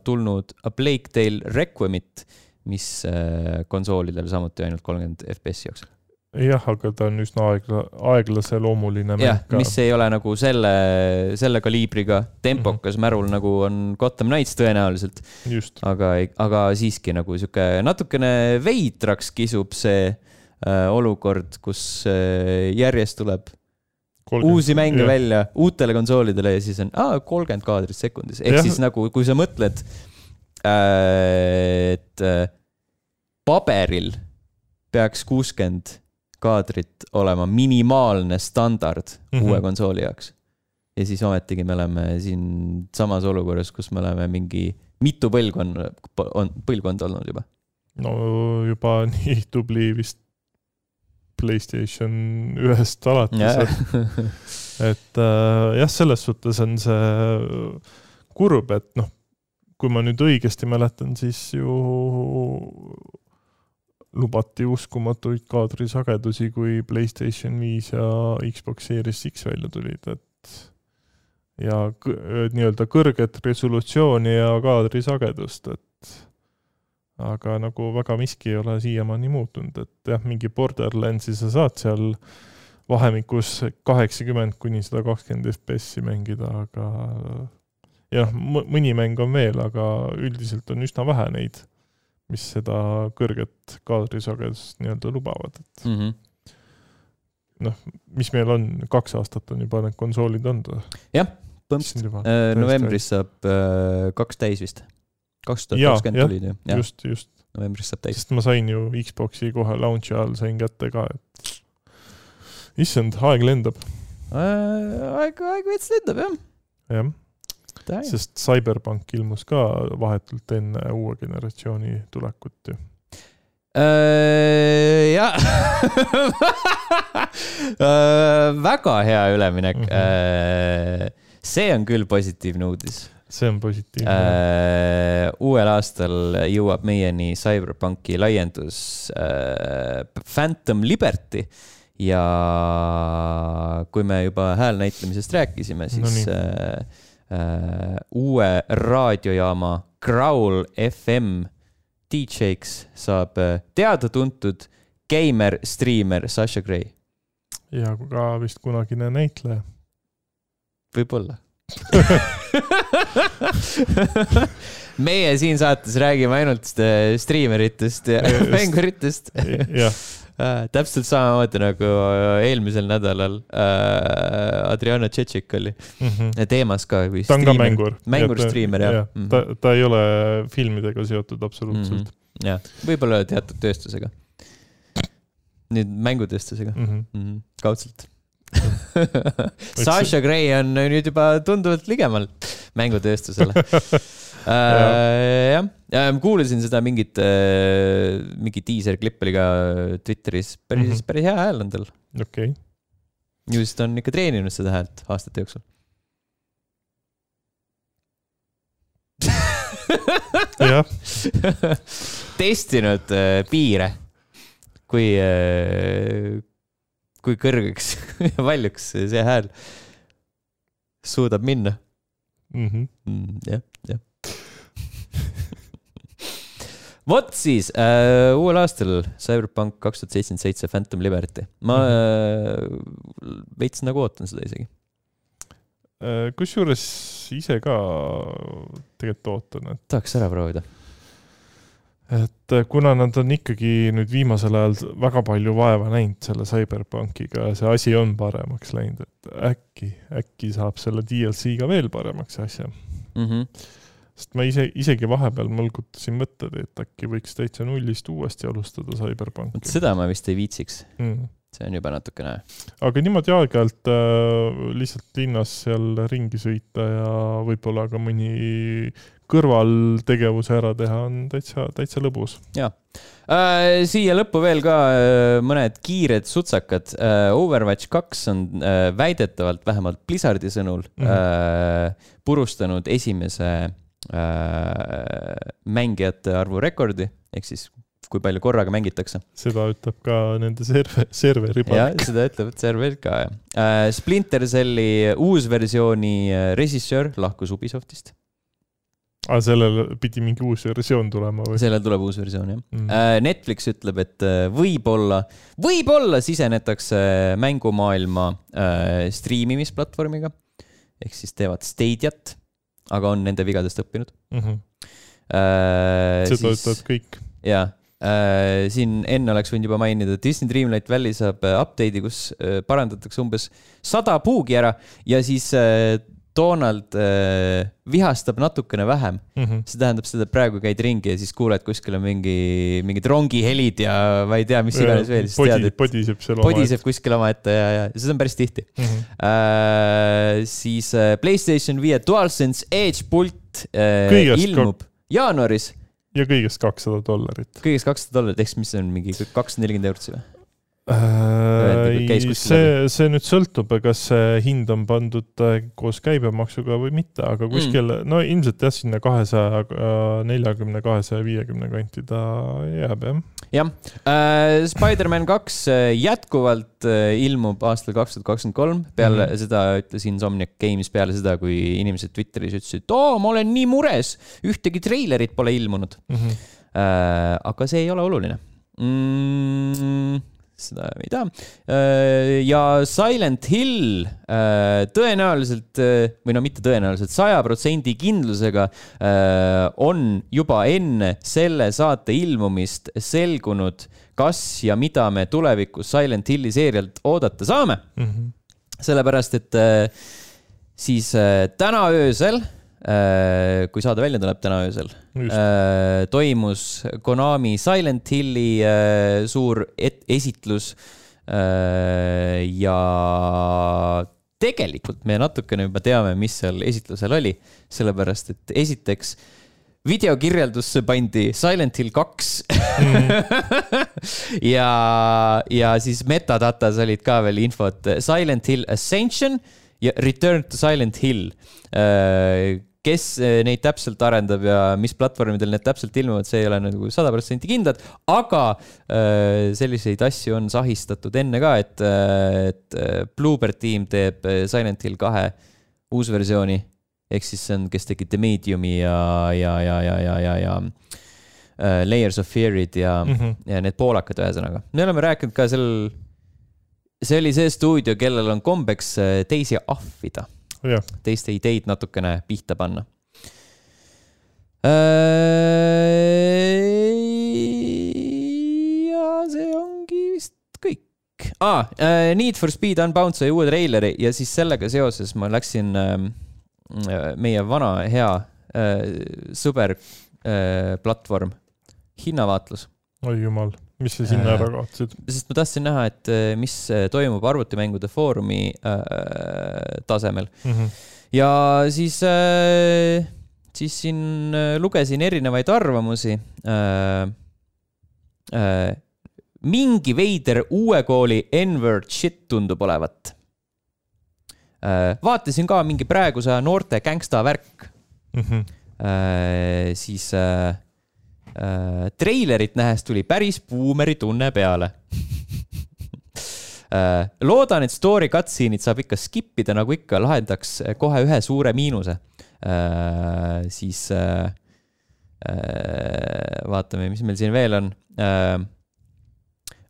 tulnud A Plague Tale Requiemit, mis äh, konsoolidel samuti ainult kolmkümmend FPS-i jookseb jah, aga ta on üsna aegla, aeglaseloomuline mäng ka. mis ei ole nagu selle, selle kaliibriga tempokas mm -hmm. märul, nagu on Gotham Knights tõenäoliselt. aga, aga siiski nagu sihuke natukene veidraks kisub see Äh, olukord, kus äh, järjest tuleb 30, uusi mänge jah. välja uutele konsoolidele ja siis on kolmkümmend kaadrit sekundis, ehk ja. siis nagu, kui sa mõtled, äh, et paberil peaks kuuskümmend kaadrit olema minimaalne standard mm -hmm. uue konsooli jaoks. ja siis ometigi me oleme siin samas olukorras, kus me oleme mingi mitu põlvkonda, on põlvkonda olnud juba. no juba nii tubli vist Playstation ühest alates yeah. et, et äh, jah, selles suhtes on see kurb, et noh, kui ma nüüd õigesti mäletan, siis ju lubati uskumatuid kaadrisagedusi, kui Playstation viis ja Xbox Series X välja tulid, et ja nii-öelda kõrget resolutsiooni ja kaadrisagedust, et aga nagu väga miski ei ole siiamaani muutunud, et jah, mingi Borderlandsi sa saad seal vahemikus kaheksakümmend kuni sada kakskümmend FPS-i mängida, aga jah, mõni mäng on veel, aga üldiselt on üsna vähe neid, mis seda kõrget kaadrisagedust nii-öelda lubavad, et mm -hmm. noh, mis meil on, kaks aastat on juba need konsoolid olnud või? jah, põhimõtteliselt äh, novembris saab äh, kaks täis vist. Kaks tuhat kakskümmend tulid ju. just, just. novembris saab täis. sest ma sain ju Xbox'i kohe launch'i all sain kätte ka, et issand, aeg lendab äh,. aeg, aeg veits lendab jah. jah sest CyberPunk ilmus ka vahetult enne uue generatsiooni tulekut ju äh, jah äh, väga hea üleminek mm. -hmm. see on küll positiivne uudis. See on positiivne. uuel aastal jõuab meieni CyberPunki laiendus Phantom Liberty ja kui me juba häälnäitlemisest rääkisime, siis no äh, uue raadiojaama Growl FM DJ-ks saab äh, teada-tuntud geimer, striimer Sasha Gray. ja ka vist kunagine näitleja. võib-olla meie siin saates räägime ainult äh, striimeritest ja mänguritest. äh,. täpselt samamoodi nagu äh, eelmisel nädalal äh, Adriana Tšetšik oli mm -hmm. teemas ka. ta on ka mängur. mängur, striimer jah ja. -hmm. ta, ta ei ole filmidega seotud absoluutselt mm. -hmm. jah, võib-olla teatud tööstusega. nüüd mängutööstusega mm, -hmm. Mm -hmm. kaudselt Sasha Gray on nüüd juba tunduvalt ligemalt mängutööstusele. Äh, jah, kuulasin seda mingit, äh, mingi diiserklipp oli ka Twitteris, päris mm, -hmm. päris hea hääl on tal. okei. Okay.. ju siis ta on ikka treeninud seda häält aastate jooksul. Jah. Testinud äh, piire, kui kui kõrgeks ja valjuks see hääl suudab minna mm. -hmm. Mm, jah, jah vot siis äh, uuel aastal Cyberpunk kaks tuhat seitsekümmend seitse Phantom Liberty, ma mhm. äh, veits nagu ootan seda isegi äh,. kusjuures ise ka tegelikult ootan, et. tahaks ära proovida. Et äh, kuna nad on ikkagi nüüd viimasel ajal väga palju vaeva näinud selle Cyberpunkiga ja see asi on paremaks läinud, et äkki, äkki saab selle DLC-ga veel paremaks asja mm. -hmm sest ma ise, isegi vahepeal mõlgutasin mõtteid, et äkki võiks täitsa nullist uuesti alustada CyberPunki. seda ma vist ei viitsiks mm.. see on juba natukene. aga niimoodi aeg-ajalt äh, lihtsalt linnas seal ringi sõita ja võib-olla ka mõni kõrvaltegevuse ära teha on täitsa, täitsa lõbus. jaa äh,. siia lõppu veel ka äh, mõned kiired sutsakad äh,. Overwatch kaks on väidetavalt, vähemalt Blizzardi sõnul mm, -hmm. purustanud esimese mängijate arvu rekordi, ehk siis kui palju korraga mängitakse. seda ütleb ka nende server, serveri palk. seda ütleb server ka, jah. Splinter Celli uusversiooni režissöör lahkus Ubisoftist. Aa, sellel pidi mingi uus versioon tulema või? sellel tuleb uus versioon, jah mm.. Äh, Netflix ütleb, et äh, võib-olla, võib-olla sisenetakse mängumaailma äh, striimimisplatvormiga ehk siis teevad Stadiat aga on nende vigadest õppinud mm. -hmm. Äh, seda ütlevad kõik. jaa äh,, siin enne oleks võinud juba mainida, et Disney Dreamlight Valley saab äh, update'i, kus äh, parandatakse umbes sada puugi ära ja siis äh, Donald äh, vihastab natukene vähem mm. Mhm. see tähendab seda, et praegu käid ringi ja siis kuuled kuskil on mingi, mingid rongihelid ja ma ei tea, mis iganes veel, siis Podi, podiseb seal podiseb kuskil omaette ja, ja seda on päris tihti mm. -hmm. äh,. siis äh, Playstation viie DualSense Edge pult äh, Kõigest ilmub jaanuaris ja kõigest kakssada dollarit. kõigest kakssada dollarit, ehk siis mis see on, mingi kakssada nelikümmend eurot või? Äh, see, see nüüd sõltub, kas see hind on pandud äh, koos käibemaksuga või mitte, aga kuskil mm., no ilmselt jah, sinna kahesaja neljakümne, kahesaja viiekümne kanti ta jääb jah. jah äh,, Spider-man kaks äh, jätkuvalt ilmub aastal kaks tuhat kakskümmend kolm, peale mm -hmm. seda ütles Insomniac Games peale seda, kui inimesed Twitteris ütlesid, et oo, ma olen nii mures, ühtegi treilerit pole ilmunud mm. -hmm. Äh, aga see ei ole oluline mm, seda ei tea. Äh, ja Silent Hill äh, tõenäoliselt äh, või no mitte tõenäoliselt, saja protsendi kindlusega on juba enne selle saate ilmumist selgunud, kas ja mida me tulevikus Silent Hilli seerialt oodata saame mm. -hmm. sellepärast, et siis täna öösel kui saade välja tuleb täna öösel, äh, toimus Konami Silent Hilli äh, suur esitlus. ja tegelikult me natukene juba teame, mis seal esitlusel oli, sellepärast et esiteks videokirjeldusse pandi Silent Hill kaks mm. ja, ja siis metadatas olid ka veel infot Silent Hill Ascension ja Return to Silent Hill kes eh, neid täpselt arendab ja mis platvormidel need täpselt ilmuvad, see ei ole nagu sada protsenti kindlad, aga äh, selliseid asju on sahistatud enne ka, et, eh, et Bluebird tiim teeb Silent Hill kahe uusversiooni. ehk siis see on, kes tegi The Mediumi ja, ja, ja, ja, ja, ja, ja uh, Layers of Fear'id ja mm, -hmm. ja need poolakad, ühesõnaga. me oleme rääkinud ka sel, see oli see stuudio, kellel on kombeks teisi ahvida teiste ideid natukene pihta panna. Äh, ja see ongi vist kõik ah,. Need for Speed Unbound sai uue treileri ja siis sellega seoses ma läksin ähm, äh, meie vana hea äh, sõber äh, platvorm, hinnavaatlus. oi jumal mis sa sinna ära kaotasid? sest ma tahtsin näha, et äh, mis äh, toimub arvutimängude foorumi äh, tasemel mm. -hmm. ja siis äh,, siis siin äh, lugesin erinevaid arvamusi äh,. Mingi veider uue kooli N-word shit tundub olevat vaatasin ka mingi praeguse noorte gängsta värk mm. -hmm. Siis treilerit nähes tuli päris buumeri tunne peale loodan, et story cutscene'id saab ikka skip ida, nagu ikka, lahendaks kohe ühe suure miinuse äh,. siis äh, äh, vaatame, mis meil siin veel on äh,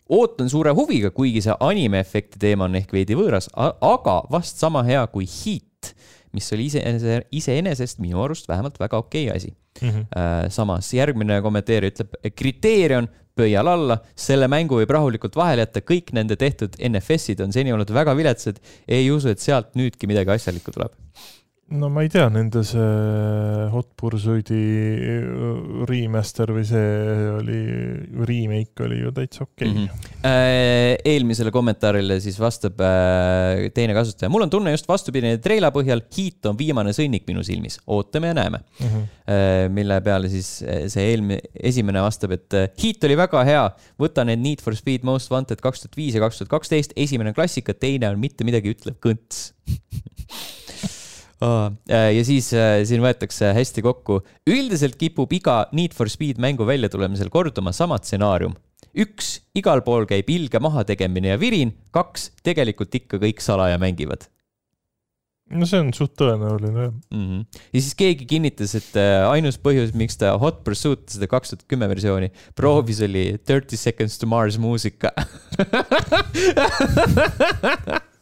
ootan suure huviga, kuigi see anime efekti teema on ehk veidi võõras, aga vast sama hea kui Heat, mis oli iseenese, iseenesest minu arust vähemalt väga okei okay asi mm. -hmm. samas järgmine kommenteerija ütleb, kriteerium pöial alla, selle mängu võib rahulikult vahele jätta, kõik nende tehtud NFS-id on seni olnud väga viletsad. ei usu, et sealt nüüdki midagi asjalikku tuleb no ma ei tea, nende see Hot Pursuit'i äh, remaster või see oli, remake oli ju täitsa okei okay. mm. -hmm. eelmisele kommentaarile siis vastab äh, teine kasutaja. mul on tunne just vastupidine treila põhjal, Heat on viimane sõnnik minu silmis, ootame ja näeme mm. -hmm. mille peale siis see eelmine, esimene vastab, et Heat oli väga hea, võta need Need for Speed Most Wanted kaks tuhat viis ja kaks tuhat kaksteist, esimene on klassika, teine on mitte midagi ütlev kõnts Äh, ja siis äh, siin võetakse hästi kokku. üldiselt kipub iga Need for Speed mängu väljatulemisel korduma sama stsenaarium. üks, igal pool käib ilge mahategemine ja virin. kaks, tegelikult ikka kõik salaja mängivad no see on suht tõenäoline jah mm. -hmm. ja siis keegi kinnitas, et äh, ainus põhjus, miks ta Hot Pursuit, seda kaks tuhat kümme versiooni proovis, oli Thirty Seconds to Mars muusika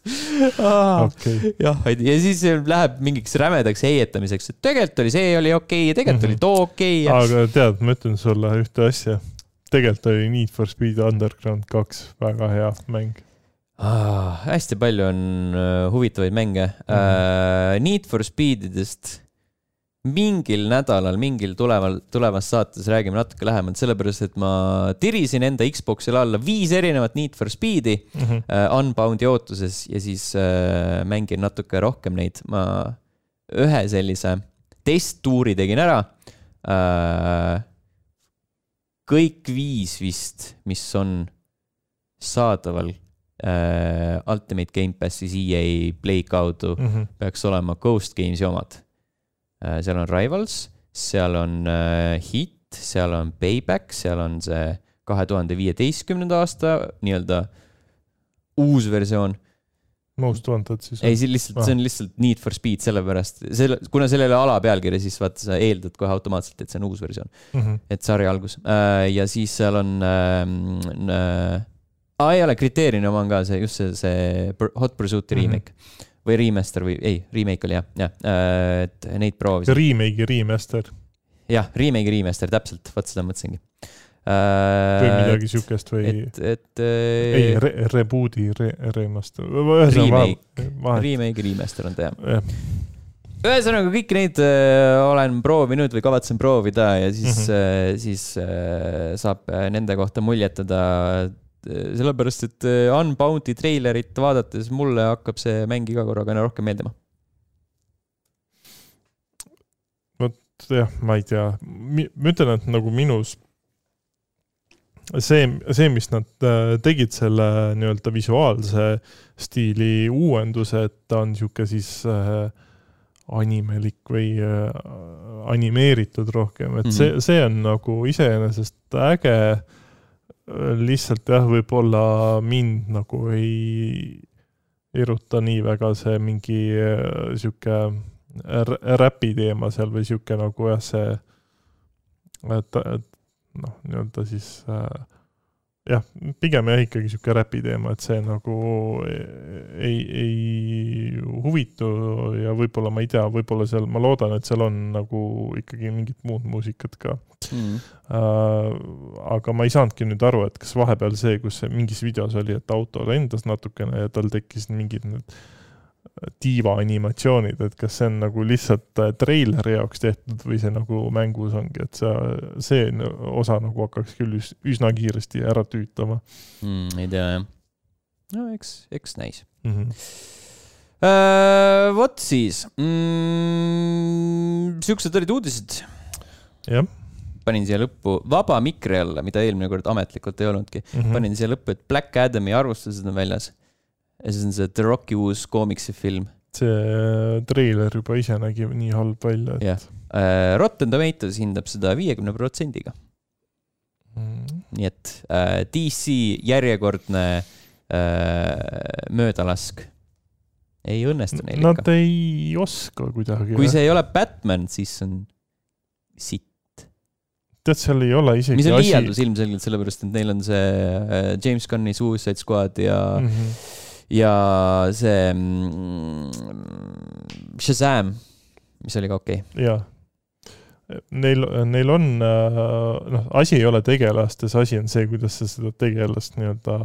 okay. jah, ja siis läheb mingiks rämedaks heietamiseks, et tegelikult oli see oli okei okay, ja tegelikult mm -hmm. oli too okei okay, ja.... aga tead, ma ütlen sulle ühte asja. tegelikult oli Need for Speed Underground kaks väga hea mäng. ah,? hästi palju on uh, huvitavaid mänge mm. -hmm. Uh, Need for Speedidest mingil nädalal, mingil tuleval, tulevas saates räägime natuke lähemalt, sellepärast et ma tirisin enda Xbox'ile alla viis erinevat Need for Speed'i mm -hmm. uh, Unbound'i ootuses ja siis uh, mängin natuke rohkem neid. ma ühe sellise testtuuri tegin ära uh, kõik viis vist, mis on saadaval äh, Ultimate Gamepassis EA Play kaudu mm, -hmm. peaks olema Ghost Games'i omad. Seal on Rivals, seal on äh, Hit, seal on Payback, seal on see kahe tuhande viieteistkümnenda aasta nii-öelda uus versioon Most Wanted siis? ei, see lihtsalt ah., see on lihtsalt Need for Speed, sellepärast, selle, kuna sellel ei ole alapealkiri, siis vaata, sa eeldad kohe automaatselt, et see on uus versioon mm. -hmm. et sarja algus äh, ja siis seal on ähm, äh,. aa, ei ole, kriteeriumi oma on ka see, just see, see Hot Pursuit'i mm -hmm. remake või remaster või ei, remake oli jah, jah, äh, et neid proovisin. Remake'i remaster. jah, remake'i remaster, täpselt, vot seda mõtlesingi või midagi siukest või? et, et äh, ei re, reboot'i re, remaster. Remake, remake, remaster on ta jah. ühesõnaga kõiki neid äh, olen proovinud või kavatsen proovida ja siis mm, -hmm. siis äh, saab nende kohta muljetada sellepärast, et Unbounty treilerit vaadates mulle hakkab see mäng iga korraga aina rohkem meeldima. vot jah, ma ei tea, ma ütlen, et nagu minus see, see, mis nad äh, tegid selle nii-öelda visuaalse stiili uuenduse, et ta on niisugune siis äh, animelik või äh, animeeritud rohkem, et mm -hmm. see, see on nagu iseenesest äge. Lihtsalt jah, võib-olla mind nagu ei eruta nii väga see mingi äh, sihuke räpi teema seal või sihuke nagu jah, see, et, et noh, nii-öelda siis äh, jah, pigem jah, ikkagi niisugune räpi teema, et see nagu ei, ei huvitu ja võib-olla ma ei tea, võib-olla seal, ma loodan, et seal on nagu ikkagi mingit muud muusikat ka. Mm.. Äh, aga ma ei saanudki nüüd aru, et kas vahepeal see, kus see mingis videos oli, et auto lendas natukene ja tal tekkisid mingid need tiiva animatsioonid, et kas see on nagu lihtsalt äh, treileri jaoks tehtud või see nagu mängus ongi, et sa, see osa nagu hakkaks küll üsna kiiresti ära tüütama mm,. ei tea jah. no eks, eks näis mm. -hmm. Uh, vot siis mm,, siuksed olid uudised. jah panin siia lõppu vaba mikri alla, mida eelmine kord ametlikult ei olnudki mm. -hmm. panin siia lõppu, et Black Adami arvustused on väljas ja siis on see The Rocki uus koomiksifilm. see äh, treiler juba ise nägi nii halb välja, et. jah, äh, Rotten Tomatoes hindab seda viiekümne protsendiga mm.. nii et äh, DC järjekordne äh, möödalask ei õnnestu neil ikka. Nad ei oska kuidagi. kui see ei ole Batman, siis on sitt. tead, seal ei ole isegi mis on liialdus asi... ilmselgelt, sellepärast et neil on see äh, James Gunni Suicide Squad ja mm -hmm ja see mm, Shazam, mis oli ka okei okay.. jaa. Neil, neil on, äh, noh, asi ei ole tegelastes, asi on see, kuidas sa seda tegelast nii-öelda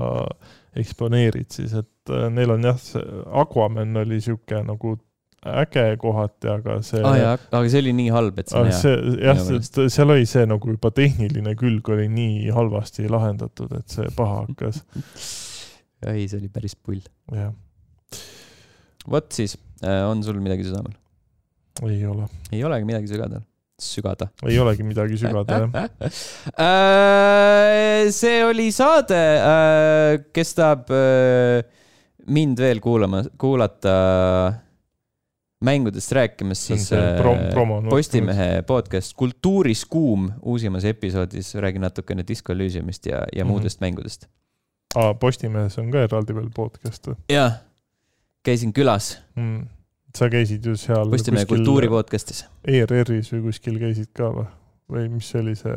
eksponeerid siis, et äh, neil on jah, see Aquaman oli niisugune nagu äge kohati, aga see ah,. Aga see oli nii halb, et see on hea. see, jah, seal oli see nagu juba tehniline külg oli nii halvasti lahendatud, et see paha hakkas ei, see oli päris pull. jah. vot siis, äh, on sul midagi südamel? ei ole. ei olegi midagi sügada? sügada. ei olegi midagi sügada, jah äh, see oli saade, äh, kes tahab mind veel kuulama, kuulata mängudest rääkimas, siis prom promo, Postimehe podcast Kultuuris kuum uusimas episoodis räägin natukene Disco Elysiumist ja, ja mm -hmm. muudest mängudest aa, Postimehes on ka eraldi veel podcast või? jah, käisin külas mm.. sa käisid ju seal Postimehe kultuuri podcast'is. ERR-is või kuskil käisid ka või? või mis see oli see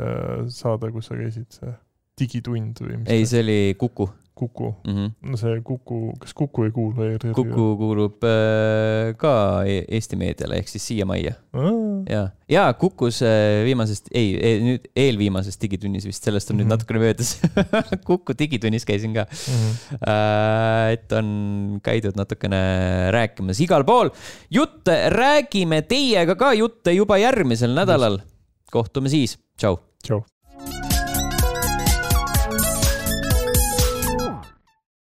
saade, kus sa käisid, see Digitund või mis ei, see oli Kuku. Kuku mm, -hmm. no see Kuku, kas Kuku ei kuulu ERR-ile? Kuku kuulub äh, ka e-, Eesti meediale ehk siis siiamajja mm.. ja, ja Kukus äh, viimasest, ei e,, nüüd eelviimases Digitunnis vist, sellest on mm -hmm. nüüd mhm. natukene möödas Kuku Digitunnis käisin ka mm. -hmm. Äh, et on käidud natukene rääkimas igal pool. jutte räägime teiega ka jutte juba järgmisel nädalal. kohtume siis, tšau. tšau.